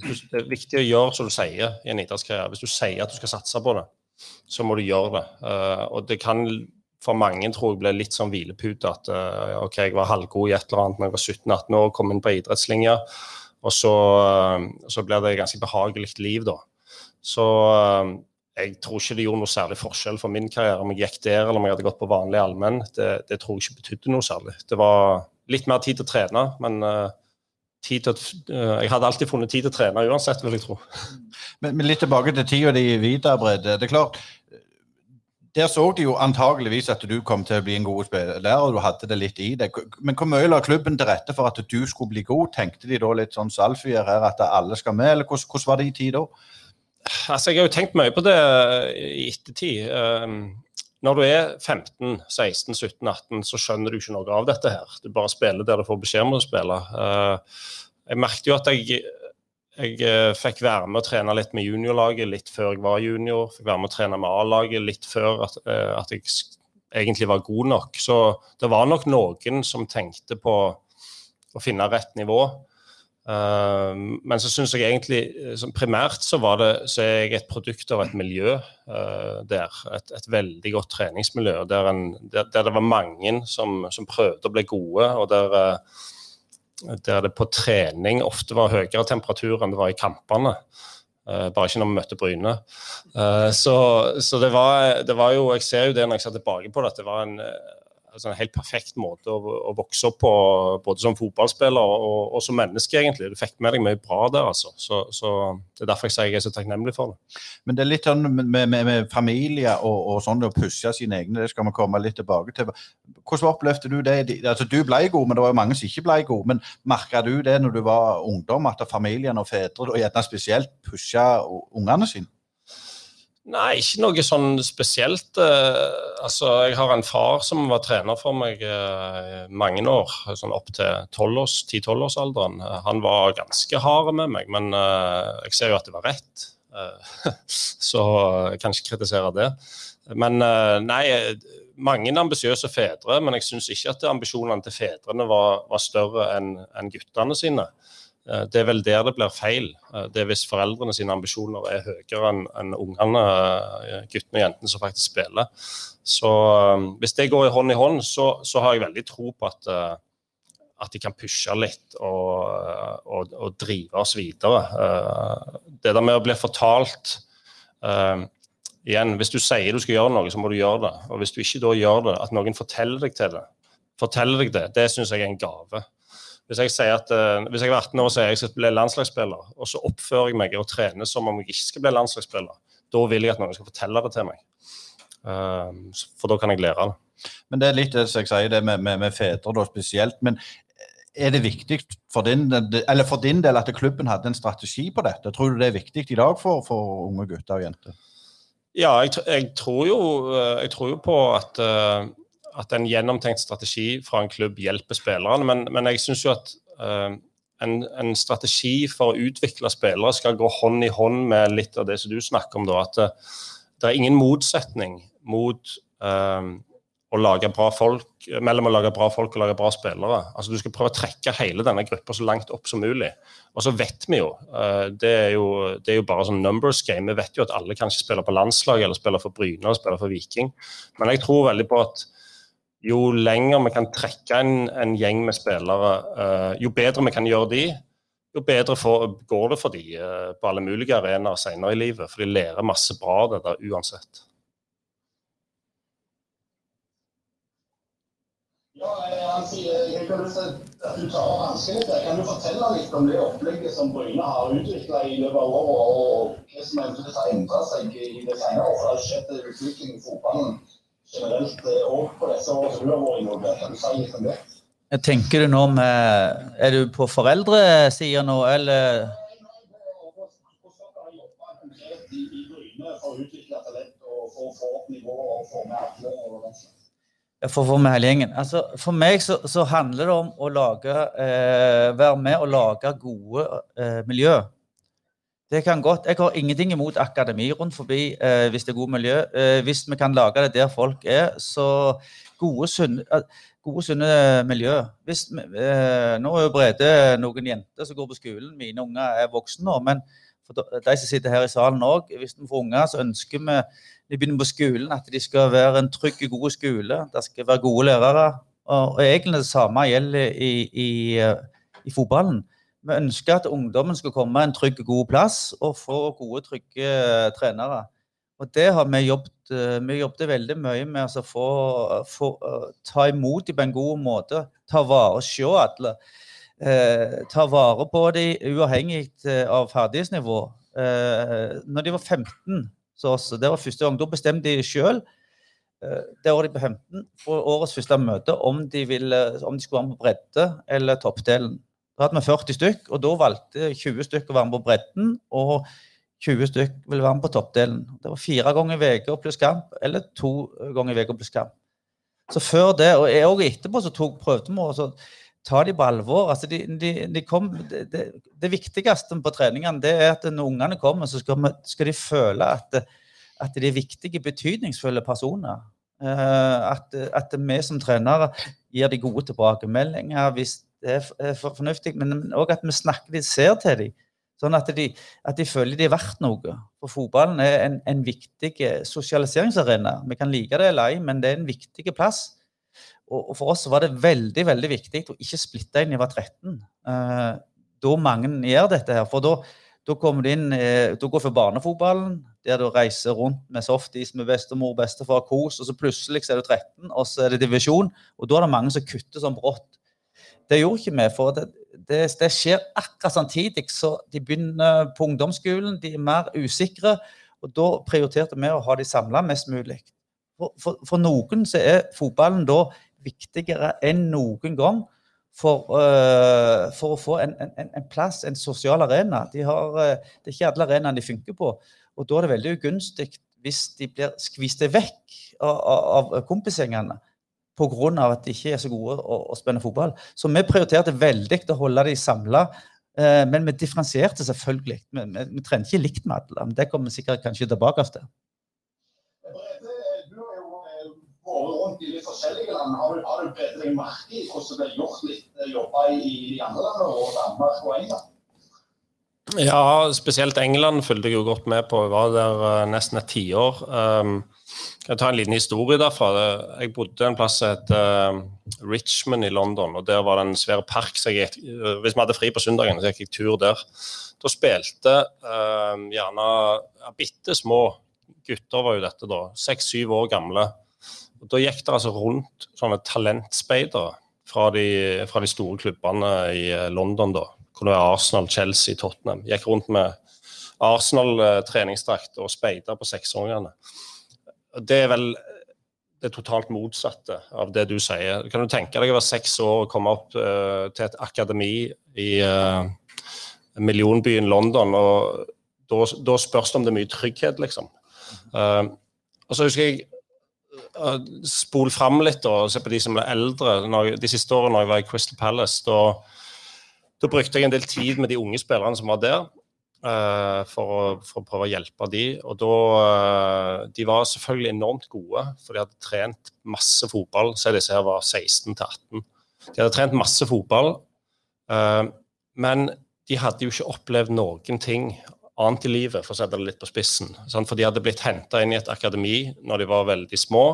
Det er viktig å gjøre som du sier i en idrettskarriere. Hvis du sier at du skal satse på det, så må du gjøre det. Uh, og det kan for mange tror jeg blir litt sånn hvilepute at uh, OK, jeg var halvgod i et eller annet når jeg var 17-18 år, kom inn på idrettslinja, og så, uh, så blir det et ganske behagelig liv, da. Så uh, jeg tror ikke det gjorde noe særlig forskjell for min karriere om jeg gikk der eller om jeg hadde gått på vanlig allmenn. Det, det, tror jeg ikke betydde noe særlig. Det var litt mer tid til å trene, men tid til å, jeg hadde alltid funnet tid til å trene uansett, vil jeg tro. Men, men litt tilbake til tida di i Vidarbredde. Det er klart, der så de jo antageligvis at du kom til å bli en god spiller, og du hadde det litt i deg. Men hvor mye la klubben til rette for at du skulle bli god? Tenkte de da litt sånn Salfier her, at alle skal med, eller hvordan, hvordan var det i tid da? Altså, Jeg har jo tenkt mye på det i ettertid. Når du er 15, 16, 17, 18, så skjønner du ikke noe av dette her. Du bare spiller der du får beskjed om å spille. Eh, jeg merket jo at jeg jeg eh, fikk være med å trene litt med juniorlaget litt før jeg var junior. Fikk være med å trene med A-laget litt før at, eh, at, jeg egentlig var god nok. Så det var nok noen som tenkte på å finne rett nivå. Uh, men så syns jeg egentlig primært så, var det, så er jeg et produkt av et miljø uh, der. Et, et, veldig godt treningsmiljø der, en, der, der det var mange som, som, prøvde å bli gode. og der der det på trening ofte var høyere temperatur enn det var i kampene. Bare ikke når vi møtte Bryne. Så, så det, var, det, var, jo Jeg ser jo det når jeg ser tilbake på det, at det var en altså helt perfekt måte å, å, vokse opp på, både som fotballspiller og, og, som menneske, egentlig. Du fikk med deg mye bra der, altså. Så, så, Det er derfor jeg sier jeg er så takknemlig for det. Men det er litt sånn med, med, med familie og, og sånn å pushe sine egne, det skal vi komme litt tilbake til. Hvordan opplevde du det? Altså, Du ble god, men det var jo mange som ikke ble god. Men merka du det når du var ungdom, at familien og fedre, og gjerne spesielt, pusha ungene sine? Nei, ikke noe sånn spesielt. Uh, altså, jeg har en far som var trener for meg uh, mange år, sånn opp til 10-12-årsalderen. Uh, han var ganske hard med meg, men jeg ser jo at det var rett. så jeg kan ikke kritisere det. Men nei, mange ambisiøse fedre, men jeg syns ikke at ambisjonene til fedrene var, var større enn en guttene sine. Eh, det er vel der det blir feil. Eh, det er hvis foreldrene sine ambisjoner er høyere enn en ungene, eh, guttene og jentene som faktisk spiller. Så hvis det går hånd i hånd, så, så har jeg veldig tro på at, at de kan pushe litt og, og, og, drive oss videre. Det der med å bli fortalt igjen, Hvis du sier du skal gjøre noe, så må du gjøre det. Og hvis du ikke da gjør det, at noen forteller deg til det, forteller deg det, det syns jeg er en gave. Hvis jeg, sier at, uh, hvis jeg er 18 år og sier jeg skal bli landslagsspiller, og så oppfører jeg meg og trener som om jeg ikke skal bli landslagsspiller, da vil jeg at noen skal fortelle det til meg. Uh, for da kan jeg lære det. Men det er litt det jeg sier, det med, med, med fedre da spesielt. Men er det viktig for din, for din, del at klubben hadde en strategi på dette? Tror du det er viktig i dag for, for unge gutter og jenter? Ja, jeg, jeg, tror jo, eh, jeg, tror jo, på at at en gjennomtenkt strategi fra en klubb hjelper spillerne. Men, men jeg syns jo at uh, en, en, strategi for å utvikle spillere skal gå hånd i hånd med litt av det som du snakker om. Da, at det, eh, det er ingen motsetning mot uh, å lage bra folk, mellom å lage bra folk og lage bra spillere. Altså Du skal prøve å trekke hele denne gruppa så langt opp som mulig. Og så vet vi jo, det er jo, det er jo bare sånn numbers game, vi vet jo at alle kanskje spiller på landslag eller spiller for Bryne eller spiller for Viking. Men jeg tror veldig på at jo lenger vi kan trekke en, en gjeng med spillere, uh, jo bedre vi kan gjøre de, jo bedre for, går det for de uh, på alle mulige arenaer senere i livet. For de lærer masse bra av det der uansett. Ja, jeg kan at du tar vanskelig der. Kan du fortelle litt om det opplegget som Bryne har utvikla i løpet av året, og hva som eventuelt har endret seg i det senere år? For det har skjedd utvikling i fotballen generelt eh, på årene som du har vært involvert du sier litt om det? Tenker du nå med Er du på foreldresida nå, eller? For å få med hele gjengen. Altså, for meg så, så, handler det om å lage, eh, være med og lage gode eh, miljø. Det kan godt, Jeg har ingenting imot akademi rundt forbi eh, hvis det er god miljø. Eh, hvis vi kan lage det der folk er, så gode, sunne, gode, sunne miljø. Hvis, eh, nå er jo Brede noen jenter som går på skolen. Mine unger er voksne nå. Men for de som sitter her i salen òg, hvis vi får unger, så ønsker vi de begynner på skolen, at de skal være en trygg, god skole. Det skal være gode lærere. Og, og egentlig det samme gjelder i, i, eh, i, fotballen. Vi ønsker at ungdommen skal komme en trygg, god plass og få gode, trygge uh, trenere. Og det har vi jobbet, uh, vi jobbet veldig mye med altså, å få, få uh, ta imot dem på en god måte. Ta vare, se alle. ta vare på dem uavhengig av ferdighetsnivå. når de var 15 så også, det var første gang. Da bestemte de sjøl, eh, det året de på 15, på årets første møte, om de, ville, om de skulle være med på bredde eller toppdelen. Da hadde vi 40 stykk, og da valgte 20 stykk å være med på bredden, og 20 stykk ville være med på toppdelen. Det var fire ganger i uka pluss kamp, eller to ganger i uka pluss kamp. Så før det, og jeg òg etterpå, så tok, prøvde vi å ta de på alvor. Altså de, de, de kom, det, det, viktigste på treningene det er at når ungene kommer, så skal, vi, skal de føle at, at, de er viktige, betydningsfulle personer. Uh, at, at, vi som trenere gir de gode tilbakemeldinger hvis det er fornuftig, men òg at vi snakker de ser til dem. Sånn at de, at de, føler de er verdt noe. For fotballen er en, en viktig sosialiseringsarena. Vi kan like det eller ei, men det er en viktig plass. Og, for oss var det veldig veldig viktig å ikke splitte inn i var 13. Eh, da mange gjør dette her. For da, kommer du inn eh, Da går for barnefotballen, der du reiser rundt med softis med bestemor, bestefar, kos, og så plutselig er du 13, og så er det divisjon. Og da er det mange som kutter sånn brått. Det gjorde ikke vi. for det, det, det, skjer akkurat samtidig. Så de begynner på ungdomsskolen, de er mer usikre. Og da prioriterte vi å ha de samla mest mulig. For, for, for, noen så er fotballen da viktigere enn noen gang for, uh, for å få en, en, en, plass, en sosial arena. De har, uh, det er ikke alle arenaene de funker på. Og da er det veldig ugunstig hvis de blir skvist vekk av, av kompisgjengene pga. at de ikke er så gode å, å spille fotball. Så vi prioriterte veldig å holde de samla. Eh, men vi differensierte selvfølgelig. Vi, vi, vi trener ikke likt med alle. men Det kommer vi sikkert kanskje tilbake til vært rundt i litt forskjellige land. Har du, har bedt merke i hvordan det er gjort litt eh, jobber i, i de andre landene, og Danmark og England? Ja, spesielt England fulgte jeg jo godt med på. Jeg var der uh, nesten et tiår. Um, jeg tar en liten historie derfra. Jeg bodde en plass som het uh, Richmond i London. og Der var det en svær park. så jeg, uh, Hvis vi hadde fri på søndagen, så gikk jeg tur der. Da spilte uh, gjerne ja, bitte små gutter, var jo dette da, seks-syv år gamle, og Da gikk det altså rundt sånne talentspeidere fra, fra, de store klubbene i eh, London. da, Kunne være Arsenal, Chelsea, Tottenham. Gikk rundt med Arsenal-treningsdrakt og speida på seksåringene. Det er vel det totalt motsatte av det du sier. Kan du tenke deg å være seks år og komme opp uh, til et akademi i uh, millionbyen London, og da spørs det om det er mye trygghet, liksom. Uh, og så husker jeg spole fram litt og se på de som ble eldre. De siste årene når jeg var i Crystal Palace, da, da, brukte jeg en del tid med de unge spillerne som var der. Uh, for, å, for, å, prøve å hjelpe de. Og da uh, De var selvfølgelig enormt gode, for de hadde trent masse fotball Se, disse her var 16 til 18. De hadde trent masse fotball, uh, men de hadde jo ikke opplevd noen ting annet i livet, for å sette det litt på spissen. Sant? For de hadde blitt henta inn i et akademi når de var veldig små.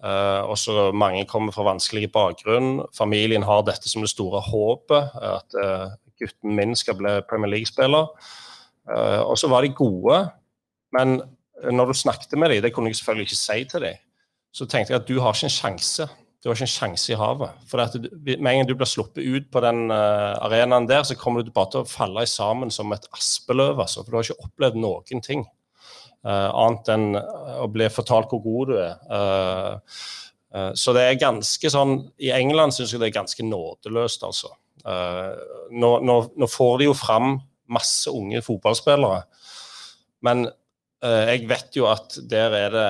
Uh, også Mange kommer fra vanskelige bakgrunn. Familien har dette som det store håpet. At uh, gutten min skal bli Premier League-spiller. Uh, og så var de gode, men når du snakket med dem, det kunne jeg selvfølgelig ikke si til dem, så tenkte jeg at du har ikke en sjanse. Du har ikke en sjanse i havet. For du, Med en gang du blir sluppet ut på den arenaen der, så kommer du bare til å falle sammen som et aspeløv. Altså, for du har ikke opplevd noen ting. Uh, annet enn å bli fortalt hvor god du er. Uh, så det er ganske sånn I England syns jeg det er ganske nådeløst, altså. Nå, nå, nå, får de jo fram masse unge fotballspillere. Men jeg vet jo at der er det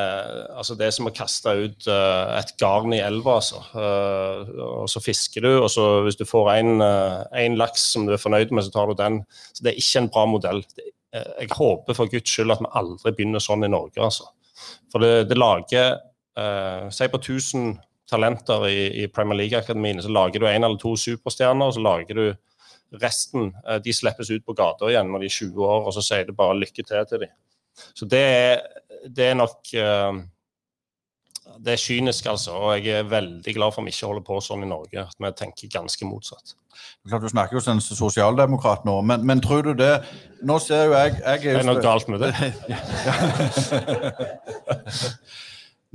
altså Det er som å kaste ut et garn i elva. Altså. Og så fisker du, og så hvis du får en laks som du er fornøyd med, så tar du den. Så det er ikke en bra modell. Det, jeg håper for guds skyld at vi aldri begynner sånn i Norge. Altså. For det, det lager Si på 1000 talenter i, i Premier League-akademiene, så lager du en eller to superstjerner, og så lager du Resten eh, de slippes ut på gata igjen når de er 20 år, og så sier du bare lykke til til dem. Så det er, det er nok eh, Det er kynisk, altså. Og jeg er veldig glad for at vi ikke holder på sånn i Norge. At vi tenker ganske motsatt. Klart Du snakker jo som en sosialdemokrat nå, men, men, tror du det Nå ser jo jeg, jeg er jo, Det er noe galt med det.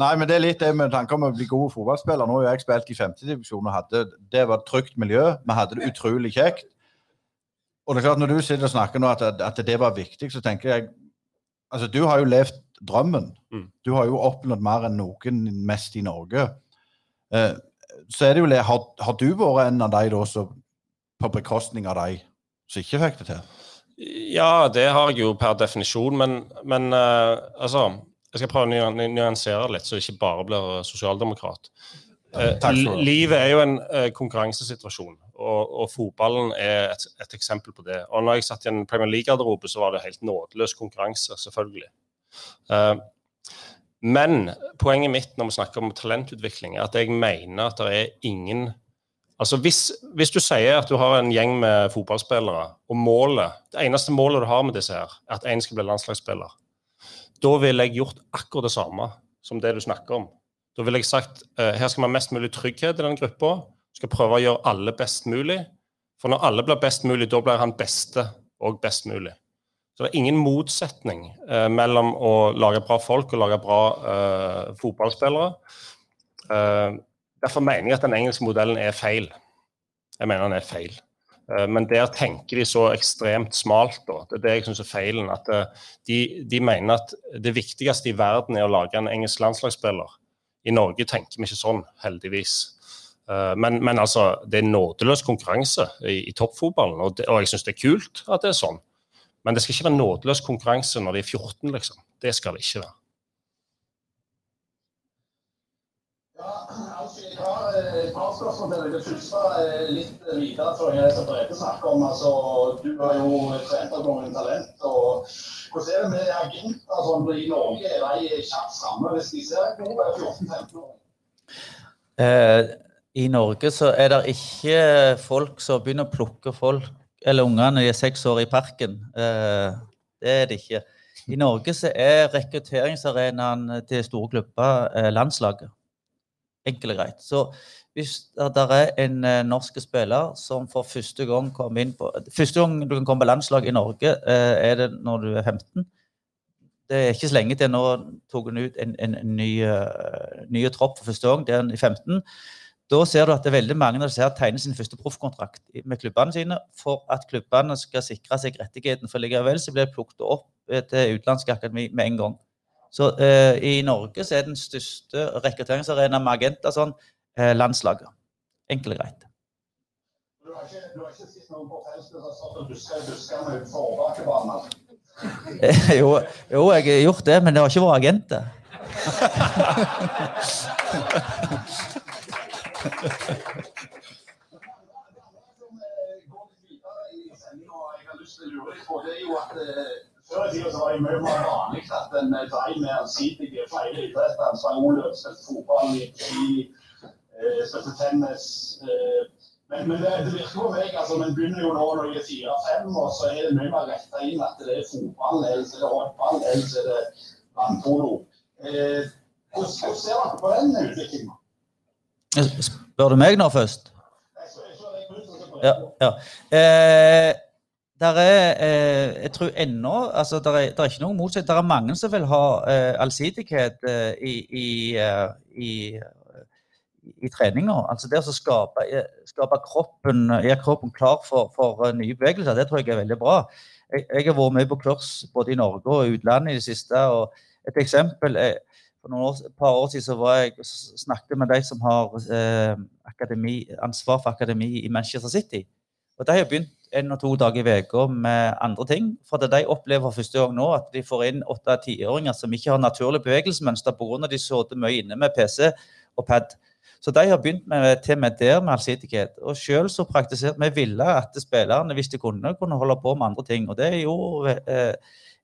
Nei, men det er litt det med tanke om å bli god fotballspiller. Nå har jeg spilt i femtedivisjon og hadde Det var et trygt miljø. Vi hadde det utrolig kjekt. Og det er klart, Når du sitter og snakker nå at, at det var viktig, så tenker jeg altså Du har jo levd drømmen. Mm. Du har jo oppnådd mer enn noen mest i Norge. Eh, så er det jo har, har du vært en av de da som på bekostning av de som ikke fikk det til? Ja, det har jeg jo per definisjon, men, men eh, altså Jeg skal prøve å nyansere litt, så jeg ikke bare blir sosialdemokrat. Eh, livet er jo en uh, konkurransesituasjon. Og, og fotballen er et, et, eksempel på det. Og når jeg satt i en Premier League-garderobe, så var det helt nådeløs konkurranse, selvfølgelig. Uh, men poenget mitt når vi snakker om talentutvikling, er at jeg mener at det er ingen Altså hvis, hvis, du sier at du har en gjeng med fotballspillere, og målet, det eneste målet du har med disse her, er at én skal bli landslagsspiller, da ville jeg gjort akkurat det samme som det du snakker om. Da ville jeg sagt uh, her skal vi ha mest mulig trygghet i den gruppa skal prøve å gjøre alle best mulig. For når alle blir best mulig, da blir han beste og best mulig. Så det er ingen motsetning eh, mellom å lage bra folk og lage bra eh, fotballspillere. Eh, derfor mener jeg at den engelske modellen er feil. Jeg mener den er feil. Eh, men der tenker de så ekstremt smalt. Da. Det er det jeg syns er feilen. At eh, de, de, mener at det viktigste i verden er å lage en engelsk landslagsspiller. I Norge tenker vi ikke sånn, heldigvis. Eh, men, men, altså, det er nådeløs konkurranse i, i toppfotballen, og, det, og jeg syns det er kult at det er sånn. Men det skal ikke være nådeløs konkurranse når de er 14, liksom. Det skal det ikke være. Ja, altså, jeg har eh, et par spørsmål til deg. Det første er litt videre fra det som Brede snakker om. Altså, du har jo trent opp noen talent. og Hvordan er det med agenter sånn, i Norge? Er de kjapt framme hvis de ser gode 14-15 år? Eh, i Norge så er det ikke folk som begynner å plukke folk, eller ungene de er seks år i parken. Eh, det er det ikke. I Norge så er rekrutteringsarenaen til store klubber eh, landslaget. Enkelt og greit. Så hvis det er en eh, norsk spiller som for første gang kommer inn på Første gang du kan komme på landslag i Norge, er det når du er 15. Det er ikke så lenge til. Nå tok hun ut en, en, en ny, nye tropp for første gang. Det er i 15. Da ser du at det er veldig mange av ser tegner sin første proffkontrakt med klubbene sine for at klubbene skal sikre seg rettigheten. For likevel så blir det plukket opp til utenlandsk akademi med en gang. Så eh, I Norge så er den største rekrutteringsarenaen med agenter sånn, eh, landslaget. Enkelt og greit. Du har ikke, du har ikke sett noen på feltet som har stått og duska i buskene utenfor overbakebanen? jo, jo, jeg har gjort det, men det har ikke vært agenter. Før i tida var jeg mye mer vanlig at en drev med allsidige flere idretter. Oløf, spilte fotball, ski, spilte tennis. Men, men det, det, virker på meg altså, Men begynner jo nå når jeg er fire-fem, og så er det mye mer retta inn at det er fotball, eller så er det håndball, eller så er det vannpolo. Eh, hvordan ser dere på den utviklinga? Spør du meg nå først? Ja. ja. Eh, der er, eh, jeg tror ennå altså der er, der er ikke noen motsetning. Det er mange som vil ha eh, allsidighet eh, i, i, eh, i, i treninga. Altså det å skape, eh, skape kroppen, gjøre kroppen klar for, for nye bevegelser, det tror jeg er veldig bra. Jeg, jeg har vært med på kurs både i Norge og utlandet i det siste. og Et eksempel er for noen år, et par år siden så var jeg snakket med de som har eh, akademi, ansvar for akademi i Manchester City. Og De har begynt en og to dager i uka med andre ting. For det de opplever første gang nå, at de får inn åtte-tiåringer som ikke har naturlig bevegelsesmønster pga. de sitter mye inne med PC og pad. Så de har begynt med, til med der med allsidighet. Og selv så praktiserte vi ville at spillerne, hvis de kunne, kunne holde på med andre ting. Og det gjorde, eh,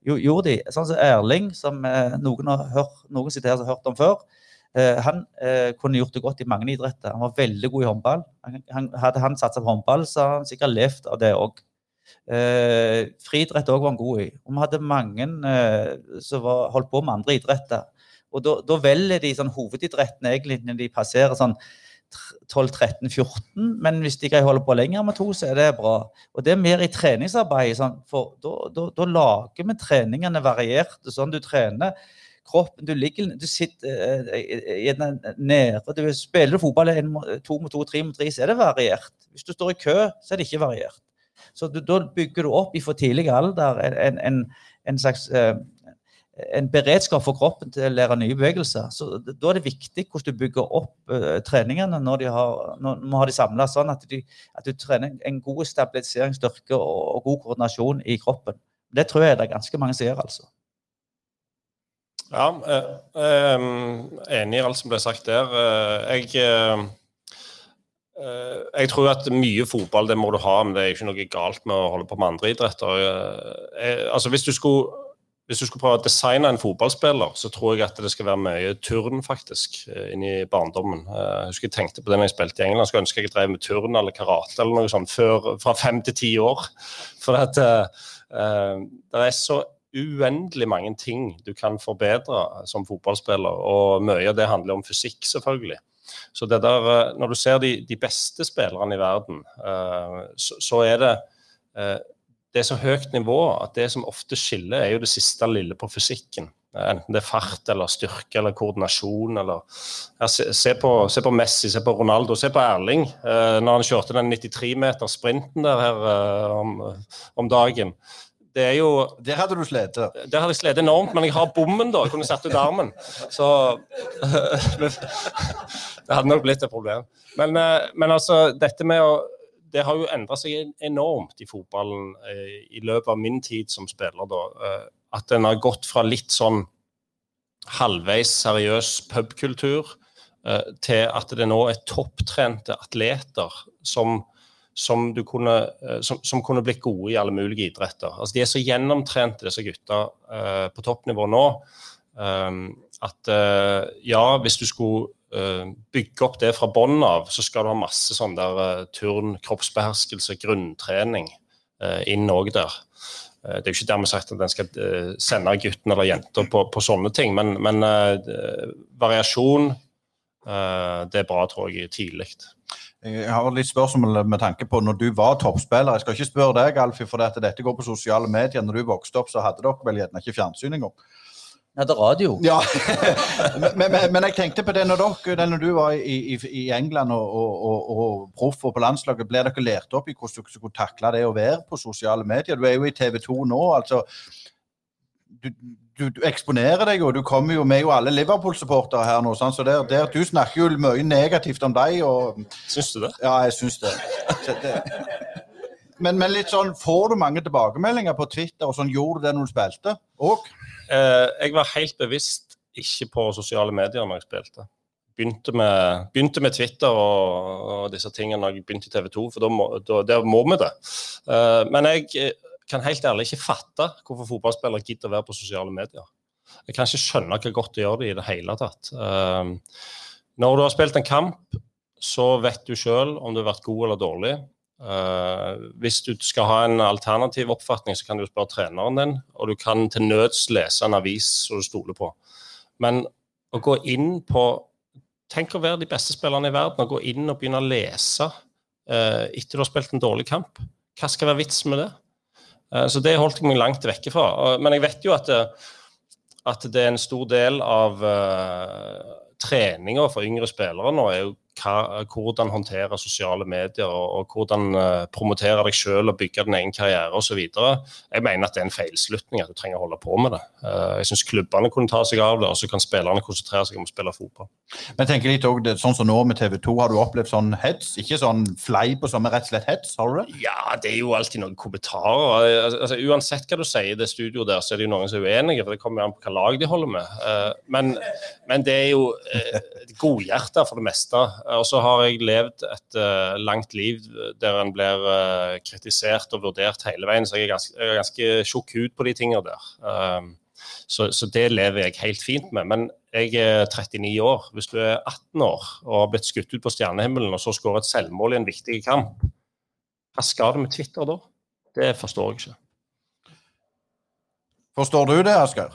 gjorde de. Sånn som Erling, som eh, noen har hørt, noen sitter her som har hørt om før. Eh, han eh, kunne gjort det godt i mange idretter. Han var veldig god i håndball. Han, hadde han satsa på håndball, så hadde han sikkert levd av det òg. Eh, friidrett òg var han god i. Og vi hadde mange eh, som var, holdt på med andre idretter. Og da velger de sånn hovedidrettene egentlig når de passerer sånn 12-13-14, men hvis de kan holde på lenger med to, så er det bra. Og det er mer i treningsarbeidet, sånn, for da lager vi treningene varierte. Sånn du trener kroppen. Du ligger, du sitter uh, nede. Du spiller du fotball to mot to, tre mot tre, så er det variert. Hvis du står i kø, så er det ikke variert. Så du, da bygger du opp i for tidlig alder en, en, en slags uh, en beredskap for kroppen til å lære nye bevegelser. Så Da er det viktig hvordan du bygger opp uh, treningene når, de har, når vi har samla, sånn at, de, at, du trener en god stabiliseringsstyrke og, og god koordinasjon i kroppen. Det tror jeg det er ganske mange som gjør. altså. Ja, eh, eh, enig i alt som ble sagt der. Eh, jeg, jeg tror at mye fotball det må du ha, men det er ikke noe galt med å holde på med andre idretter. Eh, altså hvis du, skulle, hvis du skulle prøve å designe en fotballspiller, så tror jeg at det skal være mye turn faktisk, inn i barndommen. Jeg husker jeg tenkte på det når jeg spilte i England. Skulle ønske jeg drev med turn eller karate eller noe sånt før, fra fem til ti år. For at, det er så uendelig mange ting du kan forbedre som fotballspiller, og mye av det handler om fysikk, selvfølgelig. Så det der, eh, Når du ser de, de beste spillerne i verden, uh, så, så, er det uh, det er så høyt nivå at det som ofte skiller, er jo det siste lille på fysikken. Enten det er fart eller styrke eller koordinasjon. Eller, ja, se, se, på, se, på, Messi, se på Ronaldo, se på Erling. Eh, når han kjørte den 93-meter-sprinten der her om, om dagen det er jo Der hadde du slitt? Der hadde jeg slitt enormt, men jeg har bommen, da. Jeg kunne satt ut armen. Så Det hadde nok blitt et problem. Men, eh, men, altså, dette med å Det har jo endra seg enormt i fotballen eh, i løpet av min tid som spiller, da. Eh, at en har gått fra litt sånn halvveis seriøs pubkultur til at det nå er topptrente atleter som som, kunne, eh, som, som, kunne, blitt gode i alle mulige idretter. Altså, de er så gjennomtrente, disse gutta på toppnivå nå, at ja, hvis du skulle bygge opp det fra bånn av, så skal du ha masse sånn der turn, kroppsbeherskelse, grunntrening inn òg der. Det er jo ikke dermed sagt at en skal sende gutten eller jenta på, på, sånne ting, men, men variasjon det er bra, tror jeg, tidlig. Jeg har litt spørsmål med tanke på når du var toppspiller. Jeg skal ikke spørre deg, Alfie, for dette går på sosiale medier. Når du vokste opp, så hadde dere vel gjerne ikke fjernsyn engang? Ja, det er radio. Ja, men, men, men, jeg tenkte på det når dere, når du var i, i, i England og, og, og, og proff og på landslaget, ble dere lært opp i hvordan dere skulle takle det å være på sosiale medier? Du er jo i TV 2 nå. altså du, du, du, eksponerer deg jo. Du kommer jo med jo alle Liverpool-supportere her nå. Sant? så der, der, Du snakker jo mye negativt om deg. Og, syns du det? Ja, jeg syns det. det. Men, men, litt sånn, får du mange tilbakemeldinger på Twitter? og sånn, Gjorde du det når du spilte òg? Eh, jeg var helt bevisst ikke på sosiale medier når jeg spilte. Begynte med, begynte med Twitter og, og, disse tingene når jeg begynte i TV 2, for der må vi det. Eh, men jeg kan helt ærlig ikke fatte hvorfor fotballspillere gidder å være på sosiale medier. Jeg kan ikke skjønne hva godt det gjør det i det hele tatt. Når du har spilt en kamp, så vet du sjøl om du har vært god eller dårlig. Uh, hvis du skal ha en alternativ oppfatning, så kan du spørre treneren din, og du kan til nøds lese en avis som du stoler på. Men å gå inn på Tenk å være de beste spillerne i verden og gå inn og begynne å lese eh, etter du har spilt en dårlig kamp. Hva skal være vitsen med det? Eh, så det holdt jeg meg langt vekke fra. Men jeg vet jo at, at det er en stor del av uh, treninga for yngre spillere nå er jo hva, hvordan håndtere sosiale medier og, og hvordan uh, promotere deg selv og bygge din egen karriere osv. Jeg mener at det er en feilslutning at du trenger å holde på med det. Uh, jeg syns klubbene kunne ta seg av det, og så kan spillerne konsentrere seg om å spille fotball. Men tenker litt også, Sånn som nå med TV 2, har du opplevd sånn hets? Ikke sånn fleip og sånn, men rett og slett hets? Har du det? Ja, det er jo alltid noen kommentarer. Altså, uansett hva du sier i det studioet der, så er det jo noen som er uenige, for det kommer an på hva lag de holder med. Uh, men, men, det er jo godhjerta for det meste. Og så har jeg levd et uh, langt liv der en blir uh, kritisert og vurdert hele veien, så jeg er ganske, jeg er ganske tjukk hud på de tingene der. Um, så, så, det lever jeg helt fint med. Men jeg er 39 år. Hvis du er 18 år og har blitt skutt ut på stjernehimmelen, og så skårer et selvmål i en viktig kamp, hva skal det med Twitter da? Det forstår jeg ikke. Forstår du det, Asgeir?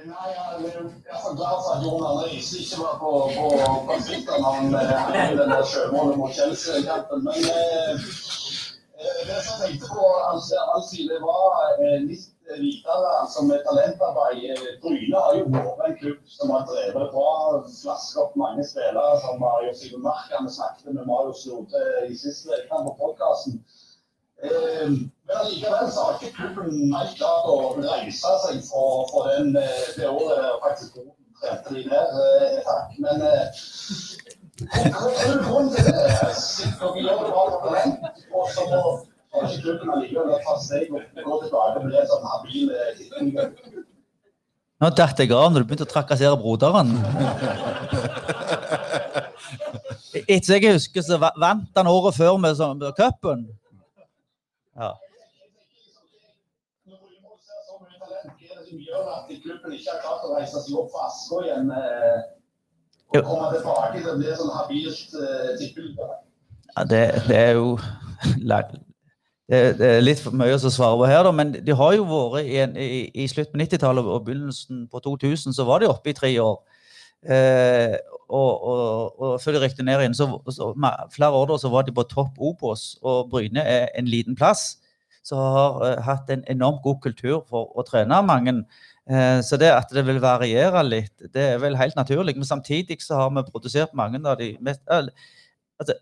Nei, jeg så glad for at Jon Arne ikke var på, på, på Twitter når han hadde den mot Chelsea-kampen. Men eh, det som jeg tenkte på, altså, det var litt videre altså med talentarbeid. Bryne har jo vært en klubb som har drevet bra, flasket opp mange spillere som Mario seg. Snakket med Marius Lode i siste uke på podkasten. Eh, men allikevel så har ikke klubben helt klart å reise seg for, for den, eh, det året der faktisk trente de ned. Eh, takk. Men grunnen til det er dere gjør det bra for talent, og så må ikke klubben allikevel ta steg og gå tilbake med det som habil. Nå datt jeg av når du begynte å trakassere broderen. Etter jeg husker, så vant han året før med cupen. Ja. Gjør at klubben ikke har klart å reise seg opp fra Askå igjen eh, og komme tilbake til det som habilt tippeliga? Ja, det, det, er jo det, er litt for mye å svare på her, da, men de har jo vært i, en, i, i slutten på 90-tallet og begynnelsen på 2000, så var de oppe i tre år. Eh, og, og, og, før de rykket ned igjen, så, så flere år da, så var de på topp Obos, og Bryne er en liten plass som har uh, hatt en enormt god kultur for å trene mange. Uh, så det at det vil variere litt, det er vel helt naturlig. Men samtidig så har vi produsert mange av de mest altså,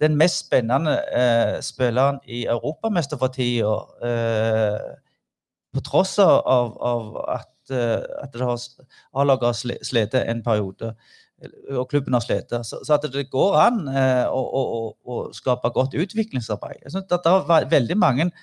Den mest spennende spilleren i Europamester for tida, på tross av, av at, at det har A-laget har slitt en periode og klubben har slitt. Så, så, at det går an eh, å, å, å, skape godt utviklingsarbeid. Jeg synes at Det er veldig mange Eh,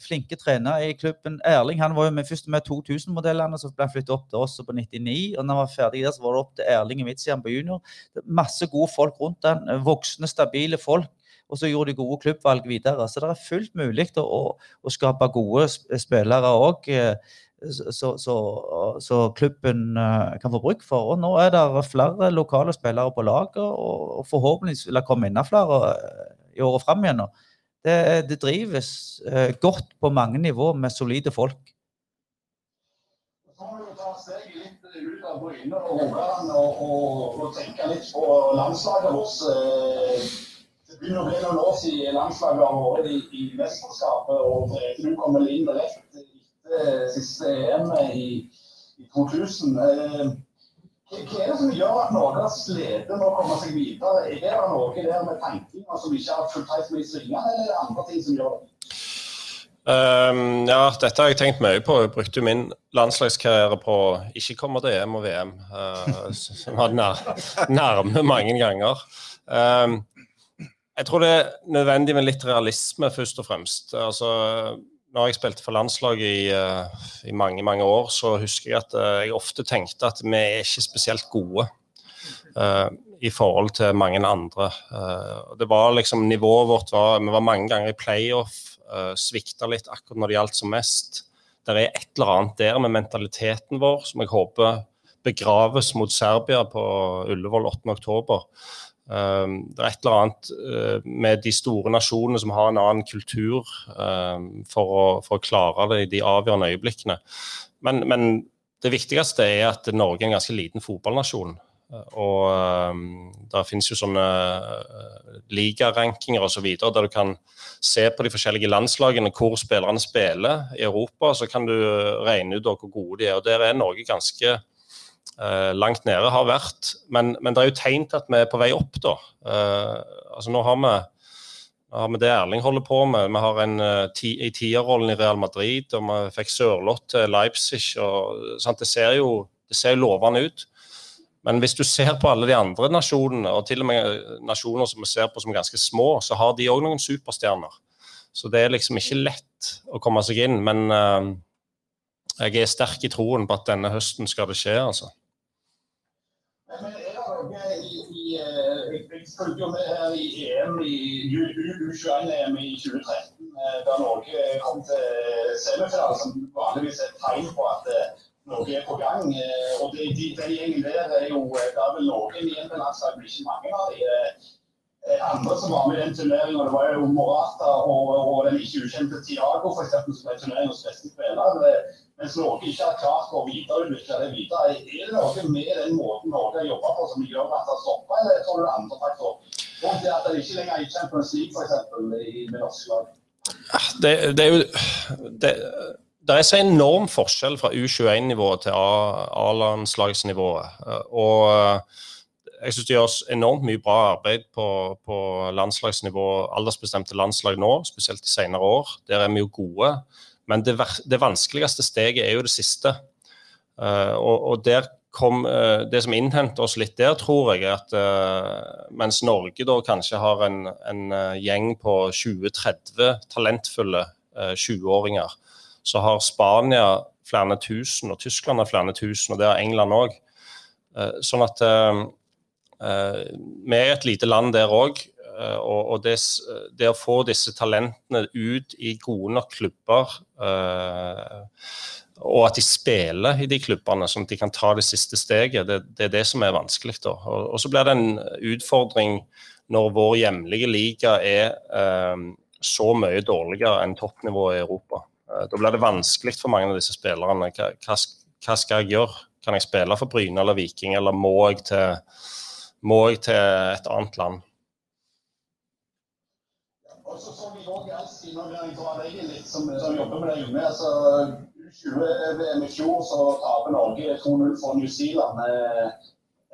flinke trenere i klubben. Erling han var jo med, først med 2000-modellene, så ble han flyttet opp til oss på 99. og når han var ferdig der, så var det opp til Erling i midtsiden på junior. Masse gode folk rundt eh, voksne, stabile folk. Og så gjorde de gode klubbvalg videre. Så det er fullt mulig å, å, skape gode spillere òg. Eh, så, så, så, klubben uh, kan få bruk for. Og nå er det flere lokale spillere på laget, og, forhåpentligvis vil det komme enda flere i året fram igjen. Det, det drives eh, godt på mange nivå med solide folk. Så må vi ta steget litt ut av Bryne og Rogaland og, og, tenke litt på landslaget vårt. Eh, det begynner å bli noen år siden landslaget har vært i, i og Brede kommer inn rett etter siste EM i, i 2000. Hva er det som gjør at Norge slitt med å komme seg videre? Er det noe der med tankinger som ikke har fulgt helt med i svingene, eller er det andre ting som gjør det? Um, ja, dette har jeg tenkt mye på. Jeg brukte min landslagskarriere på ikke komme til EM og VM, uh, som var nær, nærme mange ganger. Um, jeg tror det er nødvendig med litt realisme, først og fremst. Altså, når jeg spilte for landslaget i, uh, i, mange mange år, så husker jeg at uh, jeg ofte tenkte at vi er ikke spesielt gode uh, i forhold til mange andre. det var liksom, Nivået vårt var Vi var mange ganger i playoff, uh, svikta litt akkurat når det gjaldt som mest. Det er et eller annet der med mentaliteten vår som jeg håper begraves mot Serbia på Ullevål 8.10. Um, det er et eller annet uh, med de store nasjonene som har en annen kultur um, for, å, for, å, klare det i de avgjørende øyeblikkene. Men, men, det viktigste er at Norge er en ganske liten fotballnasjon. Og det der finnes jo sånne uh, ligarankinger osv. Så der du kan se på de forskjellige landslagene hvor spillerne spiller i Europa. Så kan du regne ut hvor gode de er. Og der er Norge ganske langt nede, har vært. Men, men, det er jo tegn til at vi er på vei opp, da. Uh, altså nå har vi har vi det Erling holder på med. Vi har en ti, i tierrollen i Real Madrid, og vi fikk Sørloth til Leipzig. Og, sant? Det ser jo det ser lovende ut. Men hvis du ser på alle de andre nasjonene, og til og med nasjoner som vi ser på som ganske små, så har de òg noen superstjerner. Så det er liksom ikke lett å komme seg inn. Men jeg er sterk i troen på at denne høsten skal det skje, altså. Er det noe i, i eh, Jeg fulgte jo med i EM i U21-EM i 2013, eh, da Norge kom til semifinale, som vanligvis er et tegn på at Norge er på gang. Eh, og de, de, den der er jo Da er vel noen igjen på landslaget, men ikke mange av de. Eh, andre som var med i den turneringen, det var jo Morata og, og den ikke ukjente Tiago eksempel, som ble turneringens beste spiller. Mens Norge ikke har klart å videreutvikle det videre. Er det noe med den måten Norge har jobba på som gjør at det stopper, eller tror du det er andre faktorer? Og det at det ikke lenger er i Champions League, f.eks., med norske lag? Det, det, er jo det, det er så enorm forskjell fra U21-nivået til A-landslagsnivået. Og eh, jeg syns det gjøres enormt mye bra arbeid på, på landslagsnivå, aldersbestemte landslag nå, spesielt i senere år. Der er vi jo gode. Men det, det vanskeligste steget er jo det siste. Uh, og, og, der kom uh, Det som innhenter oss litt der, tror jeg, er at uh, mens Norge da kanskje har en, en gjeng på 20-30 talentfulle 20-åringer, så har Spania flere tusen, og Tyskland har flere tusen, og det har England òg. Sånn at vi er et lite land der òg. Og, det, det, å få disse talentene ut i gode nok klubber, og at de spiller i de klubbene, sånn at de kan ta det siste steget, det, det er det som er vanskelig. da. Og, så blir det en utfordring når vår hjemlige liga er så mye dårligere enn toppnivået i Europa. Eh, da blir det vanskelig for mange av disse spillerne. Hva, hva, skal jeg gjøre? Kan jeg spille for Bryne eller Viking, eller må jeg til, må jeg til et annet land? Også så så vi òg alltid, når jeg drar deg litt, som, som jobber med deg altså, U20-VM i fjor så taper Norge 2-0 for New Zealand.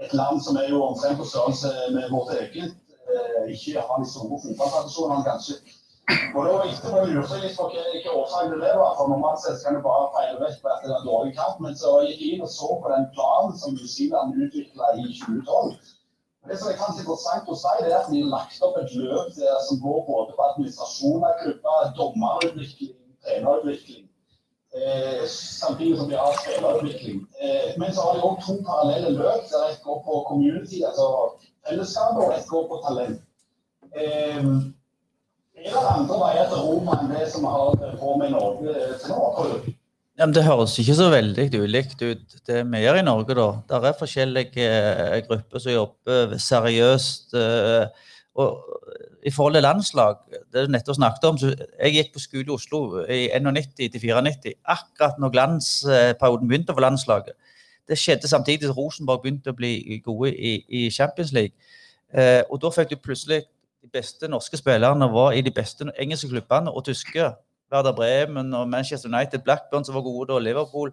Et land som er jo omtrent på størrelse med vårt eget. Eh, ikke har de store fotballtradisjonene, kanskje. Og da etterpå lurte jeg litt på hvilke årsak det var. for Normalt sett kan du bare feile vekk på at det er dårlig kamp. Men så gikk jeg inn og så på den planen som New Zealand utvikla i 2012. Det som er kanskje interessant å si, det er at vi har lagt opp et løp der som går både på administrasjon av klubber, dommerutvikling, trenerutvikling. Eh, samtidig som vi har spillerutvikling. Eh, men så har vi òg to parallelle løp. der Et går på community, altså fellesskapet, og et går på talent. Eh, er det andre veier til Roma enn det som vi har på med i Norge til nå? Ja, det høres ikke så veldig ulikt ut, det vi gjør i Norge. da. Det er forskjellige eh, grupper som jobber seriøst. Eh, og I forhold til landslag, det du nettopp snakket om, så Jeg gikk på skole i Oslo i 91 til 94, akkurat når glansperioden begynte for landslaget. Det skjedde samtidig som Rosenborg begynte å bli gode i, i Champions League. Eh, og da fikk du plutselig de beste norske spillerne var i de beste engelske klubbene og tyske. Werder Bremen og Manchester United, Blackburn som var gode, og Liverpool.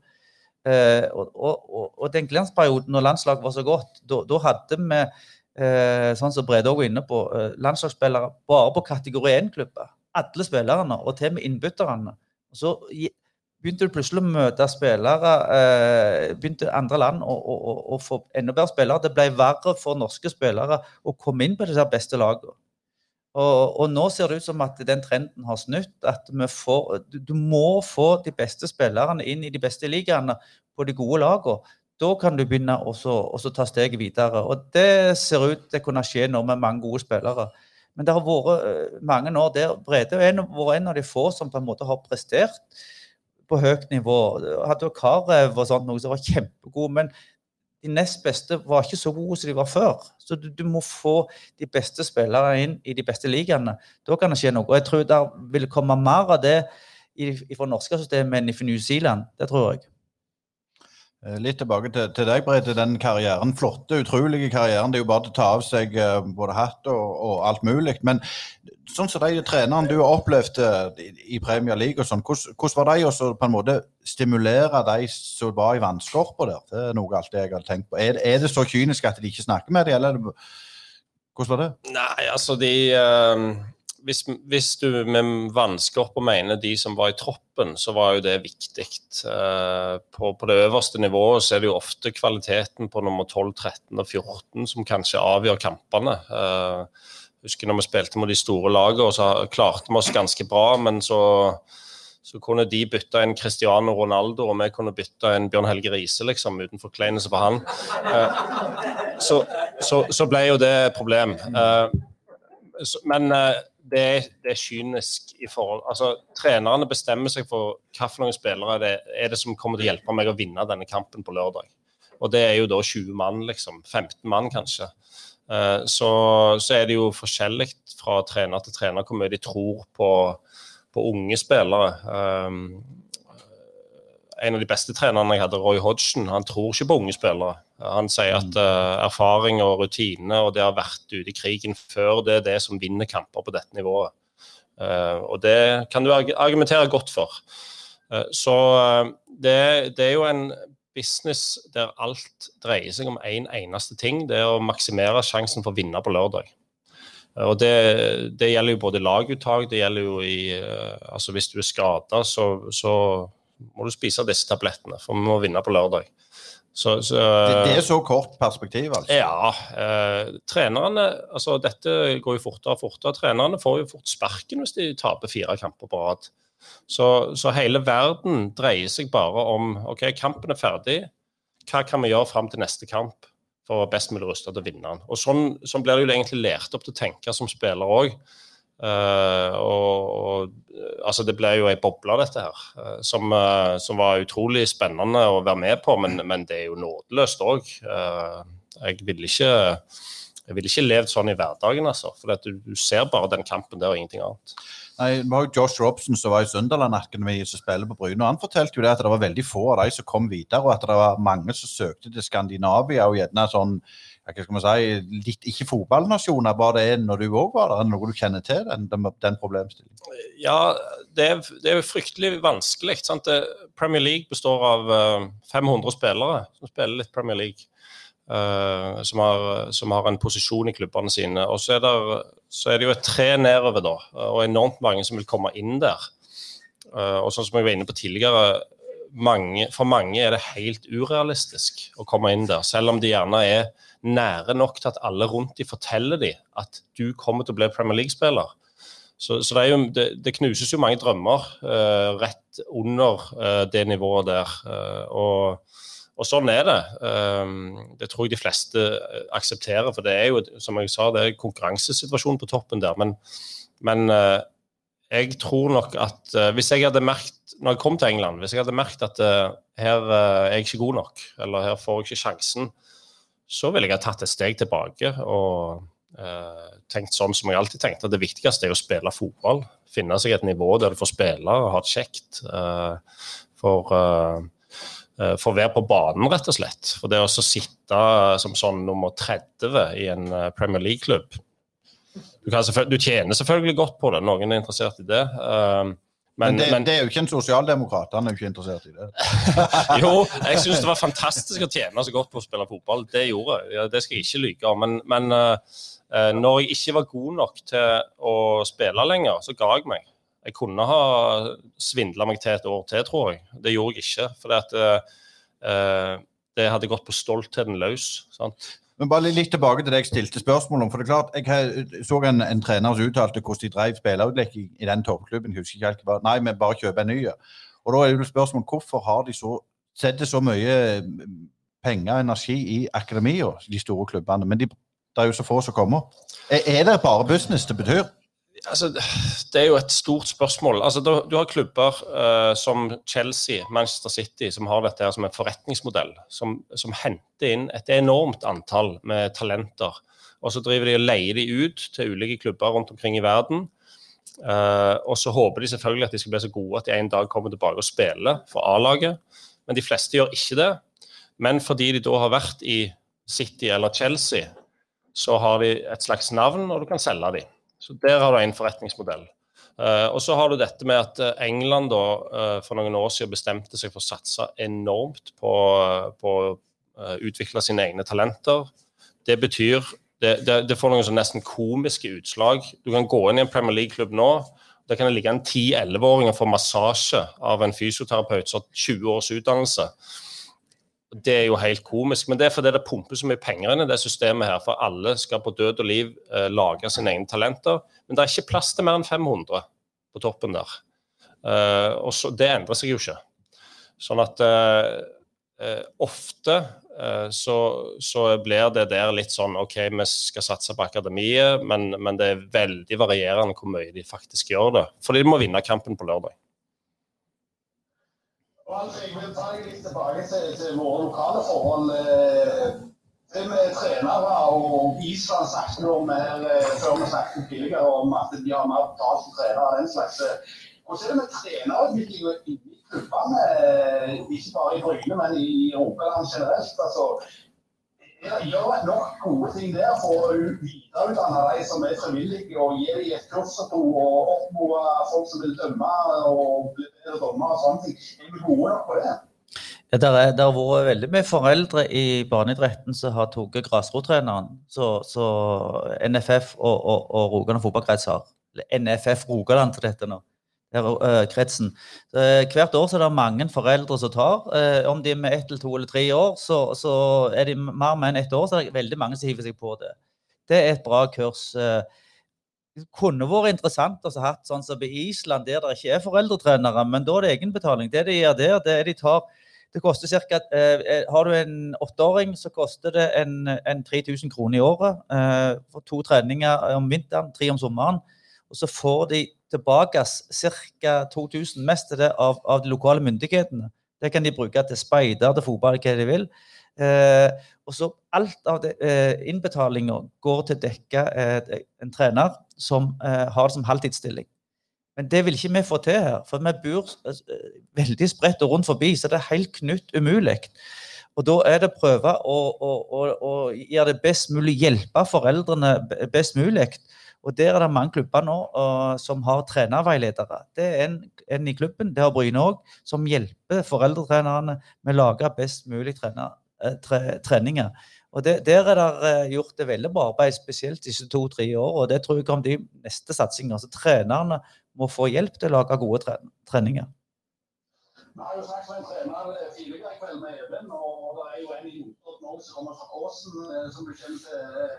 Eh, og, og, og, den glansperioden når landslaget var så godt, da hadde vi eh, sånn som Brede var inne på, eh, landslagsspillere bare på kategori 1-klubber. Alle spillerne, og til og med innbytterne. Så begynte du plutselig å møte spillere eh, begynte andre land å, få enda bedre spillere. Det ble verre for norske spillere å komme inn på disse beste lagene. Og, og, nå ser det ut som at den trenden har snudd. At får, du, må få de beste spillerne inn i de beste ligaene på de gode lagene. Da kan du begynne å ta steget videre. Og det ser ut til å kunne skje nå med mange gode spillere. Men det har vært eh, mange år der Brede har vært en av de få som på en måte har prestert på høyt nivå. Hadde Karev og sånt noe som var kjempegod. Men de nest beste var ikke så gode som de var før. Så du, du må få de beste spillerne inn i de beste ligaene. Da kan det skje noe. Og jeg tror det vil komme mer av det fra norske systemet enn i New Zealand. Det tror jeg. Eh, Litt tilbake til, til deg, Brede. Den karrieren, flotte, utrolige karrieren. Det er jo bare til å ta av seg eh, både hatt og, og alt mulig. Men sånn som de trenerne du har opplevd eh, i, i Premier League og sånn, hvordan, var de å på en måte stimulere de som var i vannskorpa der? Det er noe alltid jeg har tenkt på. Er, er det så kynisk at de ikke snakker med dem, eller er hvordan var det? Nei, altså de eh, hvis, hvis du med vannskorpa mener de som var i troppen, så var jo det viktig. Eh, på, på, det øverste nivået så er det jo ofte kvaliteten på nummer 12, 13 og 14 som kanskje avgjør kampene. Jeg husker når vi spilte mot de store lagene, så klarte vi oss ganske bra, men så, så kunne de bytte en Cristiano Ronaldo, og vi kunne bytte en Bjørn Helge Riise, liksom, uten forkleinelse for han. Eh, så, så, så, ble jo det et problem. Eh, men eh, det det er, kynisk i forhold Altså, Trenerne bestemmer seg for hvilke spillere det er det som kommer til å hjelpe meg å vinne denne kampen på lørdag. Og det er jo da 20 mann, liksom. 15 mann, kanskje. Eh, så, så, er det jo forskjellig fra trener til trener hvor mye de tror på, på unge spillere. En av de beste trenerne jeg hadde, Roy Hodgson, han tror ikke på unge spillere. Han sier at uh, erfaring og rutine og det har vært ute i krigen før, det er det som vinner kamper på dette nivået. Uh, og det kan du argumentere godt for. Uh, så det, det, er jo en business der alt dreier seg om én en eneste ting. Det er å maksimere sjansen for å vinne på lørdag. Og det, det gjelder jo både laguttak, det gjelder jo i Altså hvis du er skada, så, så, må du spise disse tablettene, for vi må vinne på lørdag. Så, så, det, det, er så kort perspektiv, altså? Ja. Eh, trenerne altså Dette går jo fortere og fortere. Trenerne får jo fort sparken hvis de taper fire kamper på rad. Så, så, hele verden dreier seg bare om OK, kampen er ferdig. Hva kan vi gjøre fram til neste kamp for å være best mulig rusta til å vinne den? Og sånn, sånn, blir jo egentlig lært opp til å tenke som spiller òg. Uh, og, og, altså Det ble jo ei boble, dette her, uh, som, uh, som, var utrolig spennende å være med på, men, men det er jo nådeløst òg. jeg ville ikke jeg ville ikke levd sånn i hverdagen, altså. For du, du, ser bare den kampen der og ingenting annet. Nei, Det var jo Josh Robson som var i Sunderland-akademiet som spiller på Bryne. Han fortalte jo det at det var veldig få av de som kom videre, og at det var mange som søkte til Skandinavia og gjerne sånn hva skal man si, litt ikke fotballnasjoner, bare det er når du òg var der? Er det noe du kjenner til, den, den, problemstillingen? Ja, det er, det er fryktelig vanskelig. Sant? Premier League består av 500 eh, spillere som spiller litt Premier League. Uh, som, har, som, har, en posisjon i klubbene sine. Og så er, det, så er det jo et tre nedover, da, og enormt mange som vil komme inn der. Uh, og sånn som jeg var inne på tidligere, mange, for mange er det helt urealistisk å komme inn der. Selv om de gjerne er nære nok til at alle rundt de forteller dem at du kommer til å bli Premier League-spiller. Så, så det, jo, det, det, knuses jo mange drømmer uh, rett under det nivået der. og og sånn er det. Det tror jeg de fleste aksepterer. For det er jo, som jeg sa, det er konkurransesituasjonen på toppen der. Men, men jeg tror nok at hvis jeg hadde merkt, når jeg kom til England, hvis jeg hadde merkt at her er jeg ikke god nok, eller her får jeg ikke sjansen, så ville jeg ha tatt et steg tilbake og uh, tenkt sånn som jeg alltid tenkte, at det viktigste er å spille fotball. Finne seg et nivå der du får spille og ha det kjekt. Uh, for uh, for å være på banen, rett og slett. For det å sitte som sånn nummer 30 i en Premier League-klubb du, du, tjener selvfølgelig godt på det, noen er interessert i det. Uh, men, men, det, men, det, er jo ikke en sosialdemokrat, han er jo ikke interessert i det. jo, jeg syns det var fantastisk å tjene så godt på å spille fotball. Det gjorde jeg, ja, det skal jeg ikke lyve om. Men, men uh, når jeg ikke var god nok til å spille lenger, så ga jeg meg. Jeg kunne ha svindla meg til et år til, tror jeg. Det gjorde jeg ikke. For uh, det hadde gått på stoltheten løs. sant? Men bare litt tilbake til det jeg stilte spørsmål om. for det er klart, Jeg så en, en trener som uttalte hvordan de drev spillerutvikling i den toppklubben. Jeg husker ikke helt hva Nei, vi bare kjøper en ny. Og da er det spørsmål hvorfor har de så setter så mye penger og energi i akademia, de store klubbene. Men de, det er jo så få som kommer. Er, er det bare business det betyr? Altså, det er jo et stort spørsmål. Altså, du, har klubber uh, som Chelsea, Manchester City, som har dette her som en forretningsmodell. Som, som, henter inn et enormt antall med talenter. Og så driver de og leier de ut til ulike klubber rundt omkring i verden. Uh, og så håper de selvfølgelig at de skal bli så gode at de en dag kommer tilbake og spiller for A-laget. Men de fleste gjør ikke det. Men fordi de da har vært i City eller Chelsea, så har de et slags navn, og du kan selge dem. Så der har du en forretningsmodell. Uh, og så har du dette med at eh, England da, uh, for noen år siden bestemte seg for å satse enormt på, på å utvikle sine egne talenter. Det betyr det, det, det får noen sånn nesten komiske utslag. Du kan gå inn i en Premier League-klubb nå. Der kan det ligge en 10-11-åring og få massasje av en fysioterapeut som har 20 års utdannelse. Det er jo helt komisk, men det er fordi det pumper så mye penger inn i det systemet her. For alle skal på død og liv eh, lage sine egne talenter. Men det er ikke plass til mer enn 500 på toppen der. Eh, og så, Det endrer seg jo ikke. Sånn at eh, eh ofte eh, så, så, blir det der litt sånn OK, vi skal satse på akademiet, men, men det er veldig varierende hvor mye de faktisk gjør det. Fordi de må vinne kampen på lørdag. Jeg vil ta deg litt tilbake til, til våre lokale forhold. Eh, det med trenere og Island snakket vi om her eh, før vi snakket tidligere om at de har mer betalt som trenere og den slags. Hvordan er det med trenerutvikling i klubbene, eh, ikke bare i Bryne, men i Rogaland generelt? Altså, gjør nok gode ting der for å videreutdanne de som er frivillige, og gi dem et kurs og to, og oppmode folk som vil dømme og bli bedre dommere og sånne ting. Er vi gode nok på det? Ja, det har vært veldig mye foreldre i barneidretten som har tatt grasrottreneren. Så, NFF og, og, og Rogaland fotballkrets har. NFF Rogaland til dette nå. Uh, kretsen. Uh, hvert år så er det mange foreldre som tar. Uh, om de er med ett eller to eller tre år, så, så er de mer med enn ett år, så er det veldig mange som hiver seg på det. Det er et bra kurs. det kunne vært interessant å ha hatt sånn som på Island, der det ikke er foreldretrenere, men da er det egenbetaling. Det de gjør der, det er de tar det koster cirka, eh, eh, Har du en åtteåring, så koster det en, en 3000 kroner i året eh, for to treninger om vinteren, tre om sommeren. Og så får de tilbake ca. 2000, mest av, av, de lokale myndighetene. Det kan de bruke til speider, til fotball, hva de vil. Eh, og så alt av eh, innbetalinga går til å dekke eh, en trener som har det som halvtidsstilling. Men det vil ikke vi få til her, for vi bor altså, veldig spredt og rundt forbi, så det er helt knytt umulig. Og da er det å prøve å, å, å, å, gjøre det best mulig, hjelpe foreldrene best mulig. Og der er det mange klubber nå uh, som har trenerveiledere. Det er en, en i klubben, det har Bryne òg, som hjelper foreldretrenerne med å lage best mulig trener, uh, tre, treninger. Og det, Der er det uh, gjort det veldig bra arbeid, spesielt disse to-tre årene. Og det tror jeg kommer til neste satsing. Altså Trenerne må få hjelp til å lage gode tre treninger. Vi har jo snakket med en trener tidligere i kveld med Even, og det er jo en i Notodden nå som kommer fra Åsen, eh, som du kjenner til.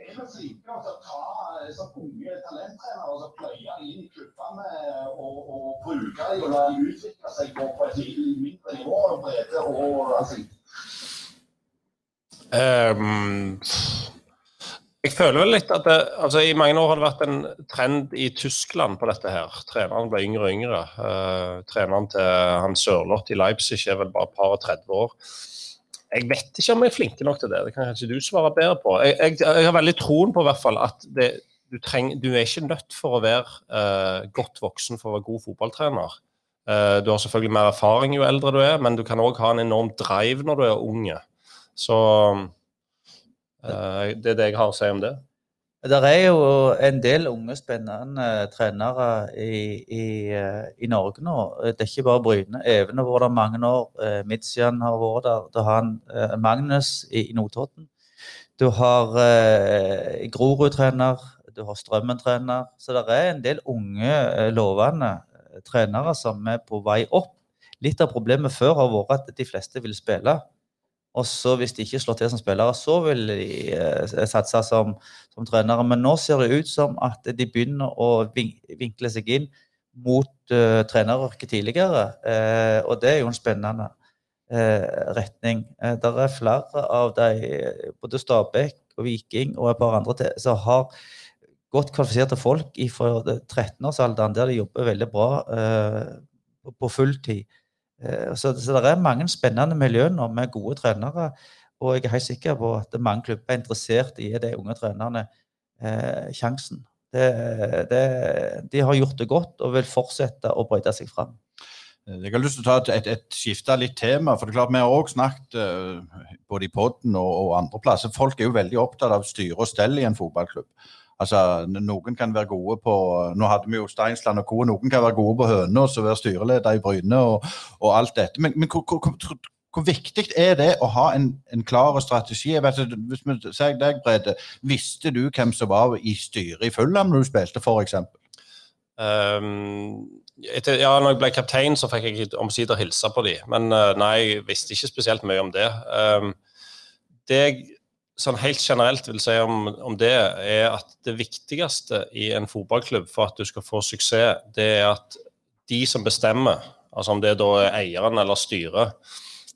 Er vi flinke til å ta eh, så unge talenttrenere og pløye dem inn i klubbene og, og bruke dem og la dem utvikle seg på, på et mindre nivå, og bredde og altså. Um, jeg føler vel litt at det, altså I mange år har det vært en trend i Tyskland på dette. her. Treneren ble yngre og yngre. Uh, treneren til han Sørloth i Leipzig er vel bare et par og 30 år. Jeg vet ikke om jeg er flinke nok til det. Det kan kanskje du svare bedre på. Jeg, jeg, jeg har veldig troen på hvert fall at det, du, treng, du, er ikke nødt for å være uh, godt voksen for å være god fotballtrener. Uh, du har selvfølgelig mer erfaring jo eldre du er, men du kan òg ha en enorm drive når du er unge. Så uh, det er det jeg har å si om det. Det er jo en del unge, spennende trenere i, i, eh, i, Norge nå. Det er ikke bare Bryne. Even har vært der mange år. Midtsjøen har vært der. Du har Magnus i, i Notodden. Du har eh, Grorud-trener. Du har Strømmen-trener. Så det er en del unge, lovende trenere som er på vei opp. Litt av problemet før har vært at de fleste vil spille. Og så hvis de ikke slår til som spillere, så vil de eh, satse som, som, trenere. Men nå ser det ut som at de begynner å vinkle seg inn mot eh, treneryrket tidligere. Eh, og det er jo en spennende uh, retning. Uh, det er flere av de, både Stabæk og Viking og et par andre til, som har godt kvalifiserte folk fra 13-årsalderen, der de jobber veldig bra på fulltid. Eh, så, så, det er mange spennende miljøer nå med gode trenere. Og jeg er helt sikker på at mange klubber er interessert i å gi de unge trenerne eh, sjansen. Det, det, de har gjort det godt og vil fortsette å brøyte seg fram. Jeg har lyst til å ta et, et, et skifte litt tema. for det er klart Vi har også snakket uh, både i podden og, og, andre plasser. Folk er jo veldig opptatt av styre og stell i en fotballklubb. Altså, Noen kan være gode på Nå hadde vi jo Steinsland og co. Noen kan være gode på Høneås og være styreleder i Bryne og, og alt dette. Men, men hvor, hvor, hvor, viktig er det å ha en, en klar strategi? Vet, hvis vi sier deg, Brede, Visste du hvem som var i styret i Fulham når du spilte, f.eks.? Um, etter, ja, når jeg ble kaptein, så fikk jeg omsider hilse på dem. Men uh, nei, jeg visste ikke spesielt mye om det. Um, det jeg sånn helt generelt vil si om, om, det, er at det viktigste i en fotballklubb for at du skal få suksess, det er at de som bestemmer, altså om det da er eieren eller styret,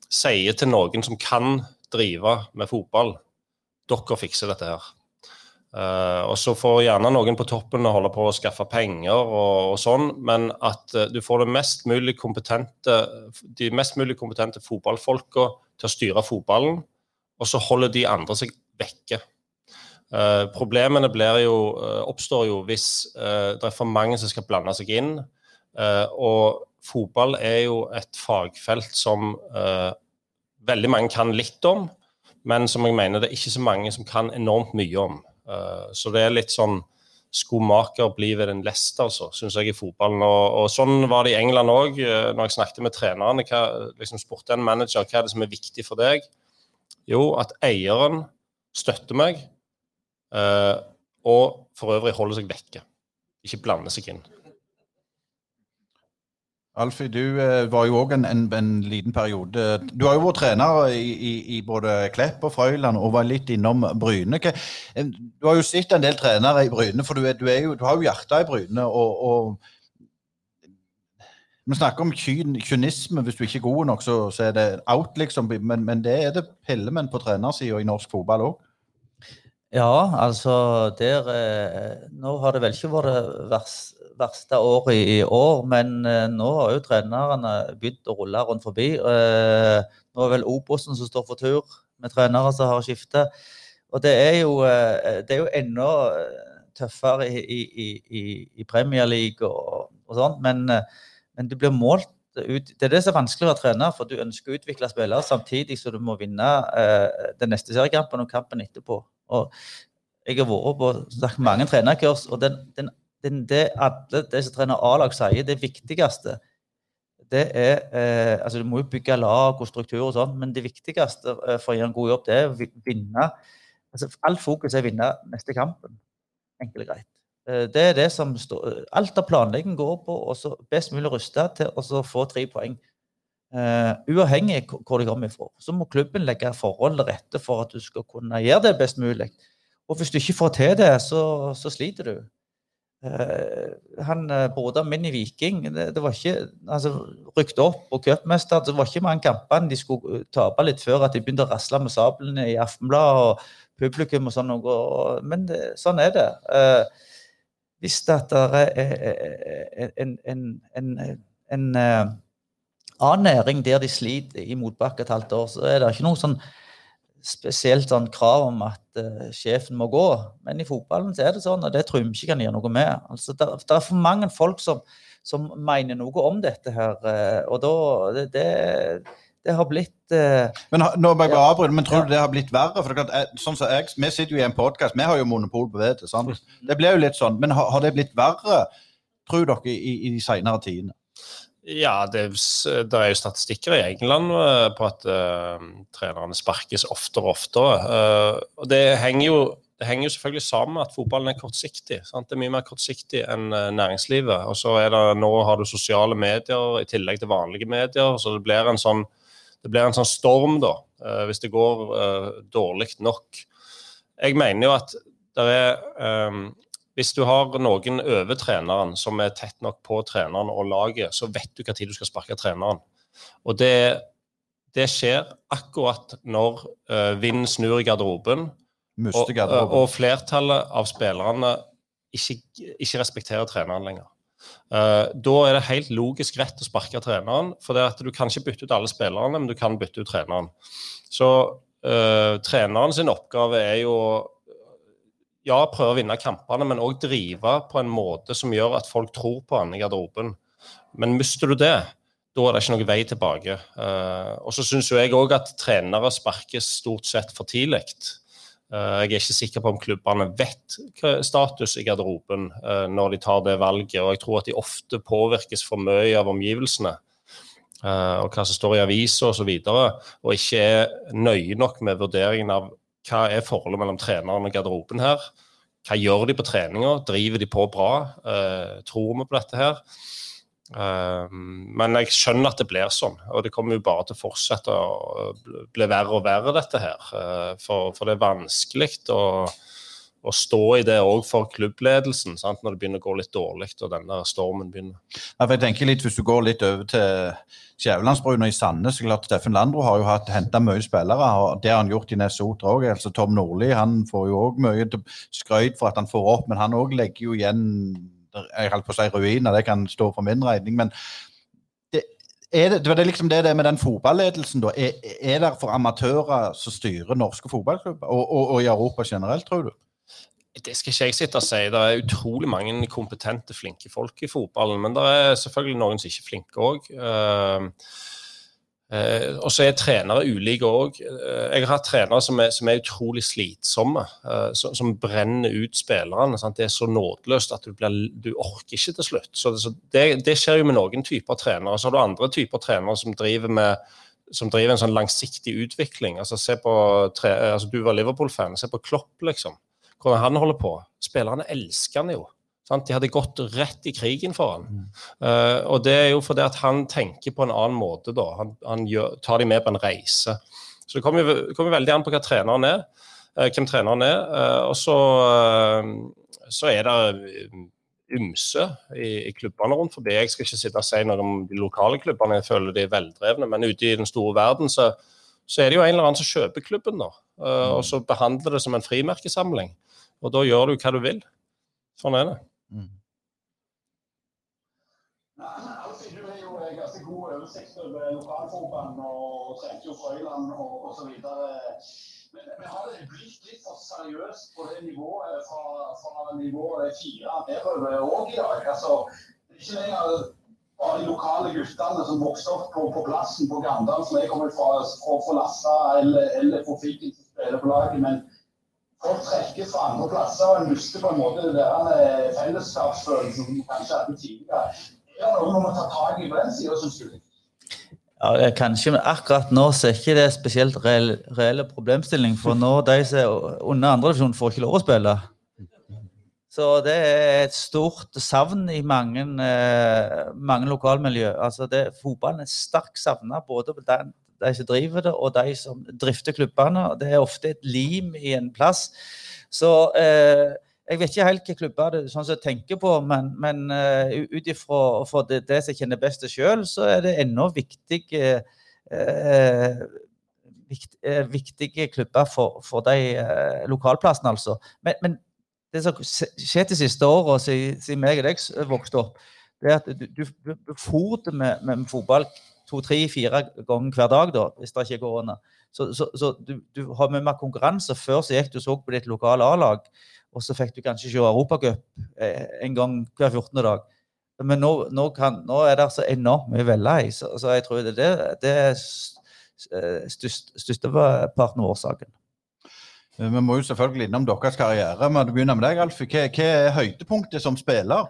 sier til noen som kan drive med fotball dere fikser dette her. Uh, og så får gjerne noen på toppen holde på å skaffe penger og, og sånn, men at uh, du får mest mulig de mest mulig kompetente fotballfolka til å styre fotballen, og så holder de andre seg vekke. Uh, problemene jo, oppstår jo hvis det er for mange som skal blande seg inn. og fotball er jo et fagfelt som veldig mange kan litt om, men som jeg mener det er ikke så mange som kan enormt mye om. Så det er litt sånn skomaker blir ved den lest, altså, syns jeg, i fotballen. Og, og, sånn var det i England òg. Når jeg snakket med trenerne, hva, liksom spurte en manager hva er det som er viktig for deg. Jo, at eieren støtter meg, eh, og for øvrig holder seg vekke. Ikke blander seg inn. Alfie, du eh, var jo òg en, en, en, liten periode Du har jo vært trener i, i, i både Klepp og Frøyland og var litt innom Bryne. Eh, du har jo sett en del trenere i Bryne, for du, er, du, er jo, du har jo hjertet i Bryne. og, og vi snakker om kynisme. Hvis du ikke er god nok, så, så er det out, liksom. Men, men det er det pillemenn på trenersida i norsk fotball òg. Ja, altså der eh, Nå har det vel ikke vært det verste året i, år, men eh, nå har jo trenerne begynt å rulle rundt forbi. Eh, nå er vel Obosen som står for tur, med trenere som har skiftet. Og det er jo, uh, det jo enda tøffere i, i, i, i Premier League og, og sånt, men, men det blir målt ut Det er det som er vanskelig å være trener, for du ønsker å utvikle spillere samtidig som du må vinne den neste seriekampen og kampen etterpå. Og jeg har vært på mange trenerkurs, og den, den det alle de som trener A-lag sier, det viktigste det er eh, altså Du må jo bygge lag og struktur, og sånn, men det viktigste eh, for å gjøre en god jobb, det er å vinne. altså Alt fokus er å vinne neste kampen. Enkelt og greit. Eh, det er det som står, Alt av planlegging går på å best mulig ruste til å få tre poeng. Uh, uavhengig av hvor de kommer fra. Så må klubben legge forhold til rette for at du skal kunne gjøre det best mulig. Og hvis du ikke får til det, så, så sliter du. Uh, han broderen min i Viking det, det var ikke, altså Rykte opp og cupmester. Det var ikke mange kampene de skulle tape litt før at de begynte å rasle med sablene i Aftenbladet og publikum og sånn noe. Men det, sånn er det. Uh, hvis det er en, en, en, en annen næring der de sliter i motbakke et halvt år, så er det ikke noe sånn spesielt sånn krav om at uh, sjefen må gå. Men i fotballen så er det sånn, og det tror jeg ikke kan gjøre noe med. Altså, det, er for mange folk som, som, mener noe om dette her, uh, og da det, det, det har blitt uh, Men nå må jeg bare avbryte, men tror du det har blitt verre? For det er sånn som jeg, Vi sitter jo i en podkast, vi har jo monopol på det. Sant? Det blir jo litt sånn. Men har, har det blitt verre, tror dere, i, i de senere tidene? Ja, det, det, er jo statistikker i England uh, på at uh, trenerne sparkes oftere og oftere. Uh, og det henger, jo, det henger, jo, selvfølgelig sammen med at fotballen er kortsiktig. Sant? Det er mye mer kortsiktig enn næringslivet. Og så er det, Nå har du sosiale medier i tillegg til vanlige medier, så det blir en sånn, blir en sånn storm da, hvis det går dårlig nok. Jeg mener jo at det er um, hvis du har noen over treneren som er tett nok på treneren og laget, så vet du hva tid du skal sparke treneren. Og det, det skjer akkurat når uh, vinden snur i garderoben, og, uh, og, flertallet av spillerne ikke, ikke respekterer treneren lenger. Uh, da er det helt logisk rett å sparke treneren, for det at du kan ikke bytte ut alle spillerne, men du kan bytte ut treneren. Så uh, treneren sin oppgave er jo ja, prøve å vinne kampene, men òg drive på en måte som gjør at folk tror på han i garderoben. Men mister du det, da er det ikke noen vei tilbake. Uh, og så syns jeg òg at trenere sparkes stort sett for tidlig. Eh, jeg er ikke sikker på om klubbene vet status i garderoben eh, når de tar det valget, og jeg tror at de ofte påvirkes for mye av omgivelsene. eh, og hva som står i aviser osv., og, så videre, og ikke er nøye nok med vurderingen av hva er forholdet mellom treneren og garderoben her. Hva gjør de på treninga? Driver de på bra? Tror vi på dette her? Eh, men jeg skjønner at det blir sånn, og det kommer jo bare til å fortsette å bli- verre og verre, dette her. Eh, for, for det er vanskelig å, å stå i det òg for klubbledelsen, sant? når det begynner å gå litt dårlig og den der stormen begynner. Ja, jeg tenker litt, Hvis du går litt over til Skjævelandsbruna i Sandnes så klart Steffen Landro har jo henta mye spillere. og Det har han gjort i Nesotra òg. Altså, Tom Nordli får jo òg mye skrøyt for at han får opp, men han òg legger jo igjen jeg holdt på å si ruiner, det kan stå for min regning. men er det, det er liksom det det med den fotballedelsen, da. Er, er det for amatører som styrer norske fotballklubber, og, og, og i Europa generelt, tror du? Det skal ikke jeg sitte og si. Det er utrolig mange kompetente, flinke folk i fotballen. Men det er selvfølgelig noen som ikke er flinke òg. Og så er trenere ulike òg. jeg har hatt trenere som er, som er utrolig slitsomme. eh, som, som brenner ut spillerne. Sant? Det er så nådeløst at du, blir, du orker ikke til slutt. Så, så det, det skjer jo med noen typer trenere. Så har du andre typer trenere som driver med som driver en sånn langsiktig utvikling. Altså, på tre, altså, Du var Liverpool-fan. Se på Klopp, liksom hvordan han holder på. Spillerne elsker han jo. Sant? De hadde gått rett i krigen for han. Uh, og det er jo fordi at han tenker på en annen måte, da. Han, han gjør, tar de med på en reise. Så det kommer jo kommer veldig an på hva treneren er, uh, hvem treneren er. Uh, og så, så er det ymse i, i, klubbene rundt forbi. Jeg skal ikke sitte og si noe om de lokale klubbene, jeg føler de er veldrevne, men ute i den store verden så, så er det jo en eller annen som kjøper klubben, da. og så behandler det som en frimerkesamling. Og da gjør du hva du vil. Sånn er det. Mm. Alfie, du er jo ganske god oversikt over lokalfotballen og trente jo Frøyland osv. Men vi har blitt litt for seriøst på det nivået fra, fra nivået fire nedover òg. Altså, ikke lenger bare de lokale guttene som vokste opp på, på plassen på Ganddal, som er kommet fra, fra, fra Lassa eller, eller fra Fiken som spiller på laget. men folk trekkes fra andre plasser, og en mister på en måte den fellesskapsfølelsen som kanskje hadde tidligere. Er det noe vi må ta tak i på den sida, syns du? Ja, kanskje, men akkurat nå så er ikke det spesielt reell, reelle problemstilling. For nå de som er under andredivisjon, får ikke lov å spille. Så det er et stort savn i mange, eh, mange lokalmiljø. Altså det, fotballen er sterkt savna både på den, de som driver det, og de som drifter klubbene. Det er ofte et lim i en plass. Så eh, jeg vet ikke helt hvilke klubber det sånn som jeg tenker på, men, men uh, ut ifra det, det som jeg kjenner best sjøl, så er det ennå viktige, vikt, uh, viktige klubber for, for de lokalplassene, altså. Men, men, det som skjer de siste åra, siden meg og deg vokste opp, det er at du, du, du fôrte med, med fotball to, tre, fire ganger hver dag, da, hvis det ikke går under. Så, så, så du, du, har mye mer konkurranse. Før så gikk du så på ditt lokale A-lag, og så fikk du kanskje se Europacup en gang hver 14. dag. Men nå, nå, kan, nå er det så enormt mye velge i, så, så, jeg tror det, det, det er størsteparten av årsaken. Vi må jo selvfølgelig innom deres karriere. men begynner med deg, Alf. Hva, hva er høydepunktet som spiller?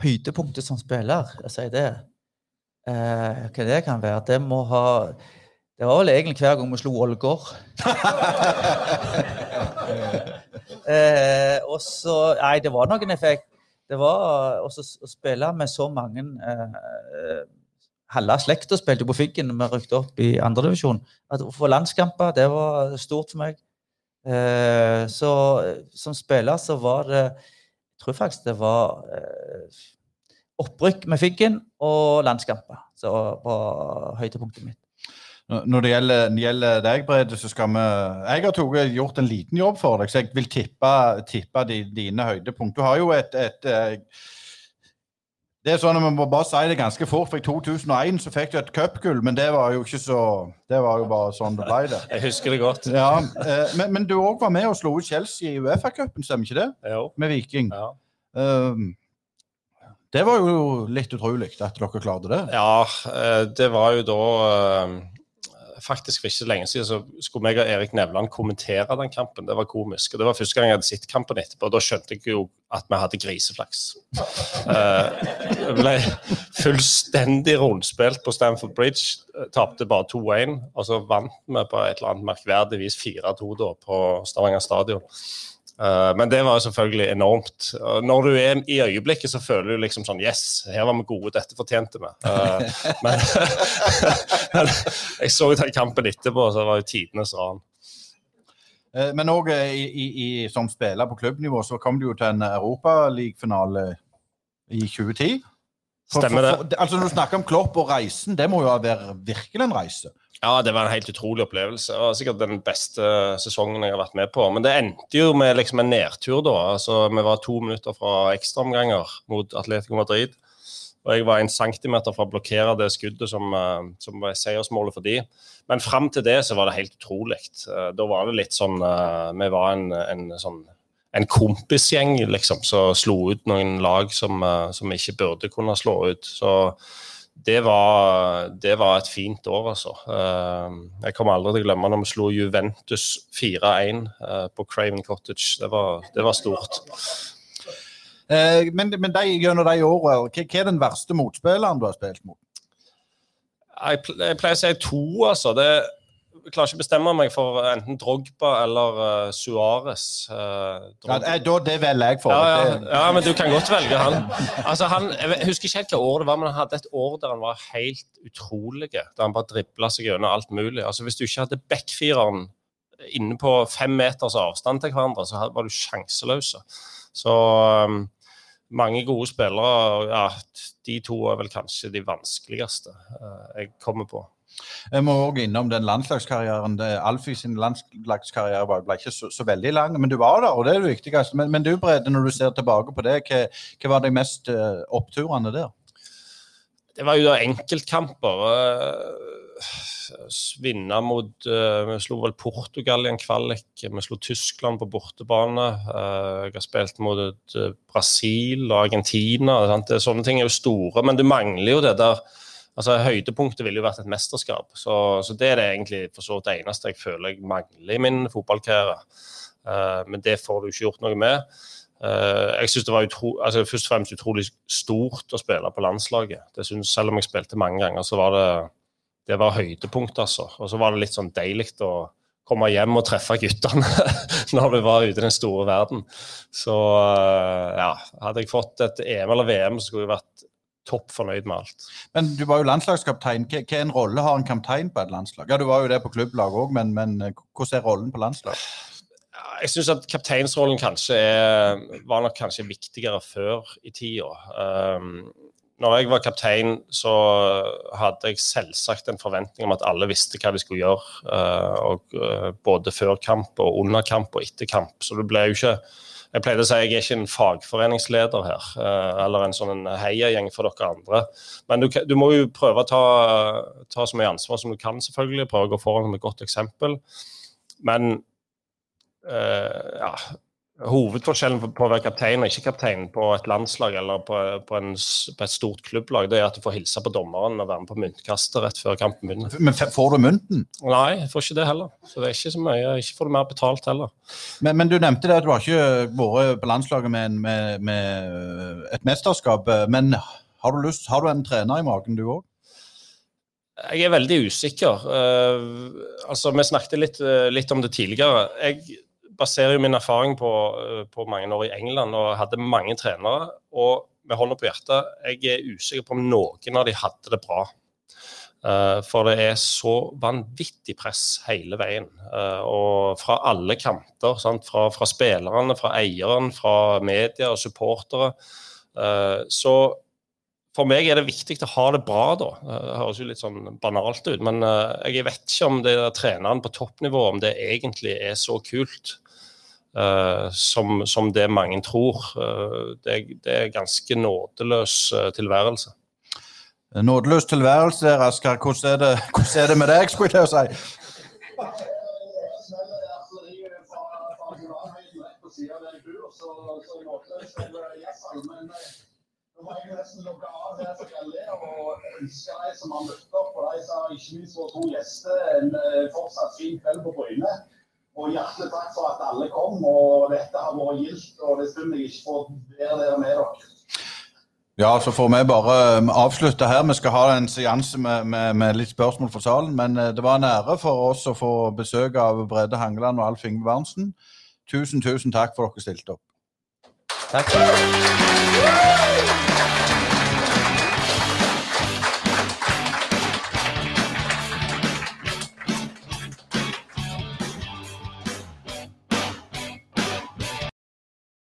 Høydepunktet som spiller, jeg sier det. Eh, hva det kan være? Det må ha Det var vel egentlig hver gang vi slo Ålgård. eh, og så Nei, det var noen effekt. Det var også å spille med så mange eh, Halve slekta spilte på Figgen da vi rykket opp i andredivisjon. Å få landskamper, det var stort for meg. Eh, så som spiller så var det Jeg tror faktisk det var eh, opprykk med Figgen og landskamper Så var høydepunktet mitt. Når det gjelder, når det gjelder deg, Brede, så skal vi Jeg har tog, gjort en liten jobb for deg, så jeg vil tippe, tippe de, dine høydepunkt. Du har jo et, et, et det er sånn at Vi må bare si det ganske fort. for I 2001 så fikk du et cupgull, men det var jo ikke så Det var jo bare sånn det ble. det. Jeg husker det godt. Ja, Men, men du òg var med og slo ut Chelsea i Uefa-cupen, stemmer ikke det? Jo. Med Viking. Ja. Um, Det var jo litt utrolig at dere klarte det. Ja, eh, det var jo da eh, Faktisk for ikke så lenge siden så skulle meg og Erik Nevland kommentere den kampen. Det var komisk. og Det var første gang jeg hadde sett kampen etterpå. og Da skjønte jeg jo at vi hadde griseflaks. Jeg ble fullstendig rundspilt på Stamford Bridge. Tapte bare 2-1, og så vant vi på et eller annet merkverdig vis 4-2 da på Stavanger stadion. Eh, men det var jo selvfølgelig enormt. Når du er i øyeblikket, så føler du liksom sånn Yes, her var vi gode, dette fortjente vi. Eh, men, men jeg så den kampen etterpå, så det var jo tidenes ran. Eh, Men òg som spiller på klubbnivå så kom du jo til en Europaligafinale i 2010. Stemmer det. altså Når du snakker om Klopp og reisen, det må jo være virkelig en reise. Ja, det var en helt utrolig opplevelse. Det var sikkert den beste sesongen jeg har vært med på. Men det endte jo med liksom en nedtur, da. Altså, vi var to minutter fra ekstraomganger mot Atletico Madrid. Og jeg var en centimeter fra å blokkere det skuddet som, eh, som var seiersmålet for de. Men fram til det så var det helt utrolig. Eh, Da var det litt sånn eh, Vi var en, en sånn en kompisgjeng liksom, som slo ut noen lag som, eh, som ikke burde kunne slå ut. Så det var, det var et fint år, altså. Eh, Jeg kommer aldri til å glemme når vi slo Juventus 4-1 eh, på Craven Cottage. Det var, det var stort. Men, men de, gjennom de årene, hva, er den verste motspilleren du har spilt mot? Jeg, jeg pleier å si to, altså. Det, jeg klarer ikke å bestemme meg for enten Drogba eller uh, Suárez. Uh, Ja, eh, da, det velger jeg for. Ja, ja, ja, men du kan godt velge han. Altså, han jeg husker ikke helt hva år det var, men han hadde et år der han var helt utrolig. Der han bare dribla seg gjennom alt mulig. Altså, Hvis du ikke hadde backfireren inne på fem meters avstand til hverandre, så var du sjanseløse. Så um, mange gode spillere. Ja, de to er vel kanskje de vanskeligste uh, jeg kommer på. Jeg må også innom den landslagskarrieren. Alfie sin landslagskarriere ble ikke så, så veldig lang, men du var der, og det er det viktigste. Men, men du Brede, når du ser tilbake på det, hva, hva var de mest eh, oppturene der? Det var jo da enkeltkamper. eh, Vinne mot eh, Vi slo vel Portugal i en kvalik. Vi slo Tyskland på bortebane. Jeg har spilt mot Brasil og Argentina. Sant? Sånne ting er jo store, men det mangler jo det der altså Høydepunktet ville jo vært et mesterskap. Så, så det er det egentlig for så vidt det eneste jeg føler jeg mangler i min fotballkarriere. Uh, men det får du ikke gjort noe med. Uh, jeg synes det var utro, altså først og fremst utrolig stort å spille på landslaget. Det synes, selv om jeg spilte mange ganger, så var det det var høydepunkt, altså. Og så var det litt sånn deilig å komme hjem og treffe guttene når vi var ute i den store verden. Så eh, ja, hadde jeg fått et EM eller VM, så skulle jeg vært topp fornøyd med alt. Men du var jo landslagskaptein. Hva rolle har en kaptein på et landslag? Ja, Du var jo det på klubblag òg, men, men eh, hvordan er rollen på landslag? Jeg syns at kapteinsrollen kanskje er, var nok kanskje viktigere før i tida. Um, når jeg var kaptein, så hadde jeg selvsagt en forventning om at alle visste hva de skulle gjøre. uh, og, uh, både før kamp og under kamp og etter kamp. Så det ble jo ikke Jeg pleide å si jeg er ikke en fagforeningsleder her, uh, eller en sånn en heiagjeng for dere andre. Men du, du må jo prøve å ta, ta så mye ansvar som du kan, selvfølgelig. Prøve å gå foran med et godt eksempel. Men eh, ja, hovedforskjellen på å være kaptein og ikke kaptein på et landslag eller på, på, en, på et stort klubblag, det er at du får hilse på dommeren og være med på myntkastet rett før kampen begynner. Men får du mynten? Nei, jeg får ikke det heller. Så det er ikke så mye. Ikke får du mer betalt heller. Men, men du nevnte det at du har ikke vært på landslaget med, en, med, med et mesterskap. eh, Men har du, lyst, har du en trener i magen, du òg? Jeg er veldig usikker. Uh, altså, Vi snakket litt, litt om det tidligere. Jeg baserer jo min erfaring på, eh, på mange år i England og hadde mange trenere. Og med hånda på hjertet, jeg er usikker på om noen av de hadde det bra. Eh, for det er så vanvittig press hele veien. eh, og fra alle kanter. Fra, fra spillerne, fra eieren, fra media og supportere. Så for meg er det viktig å ha det bra, da. Det høres jo litt sånn banalt ut, men jeg vet ikke om det der treneren på toppnivå om det egentlig er så kult som, som det mange tror. Eh, det, er- det er ganske nådeløs eh, tilværelse. Nådeløs tilværelse der, Asker. Hvordan er det, hvordan er det med deg, skulle jeg til å si? Som han møtte opp, og de sa ikke minst våre to gjester, en eh, fortsatt fin kveld på Bryne. Og hjertelig takk for at alle kom, og dette har vært gildt. Og det er synd jeg ikke får være der med dere. Ja, så får vi bare um, avslutte her. Vi skal ha en seanse med, med, med litt spørsmål fra salen. Men eh, det var en ære for oss å få besøk av Brede Hangeland og Alf Inge Berntsen. Tusen, tusen takk for at dere stilte opp. Takk.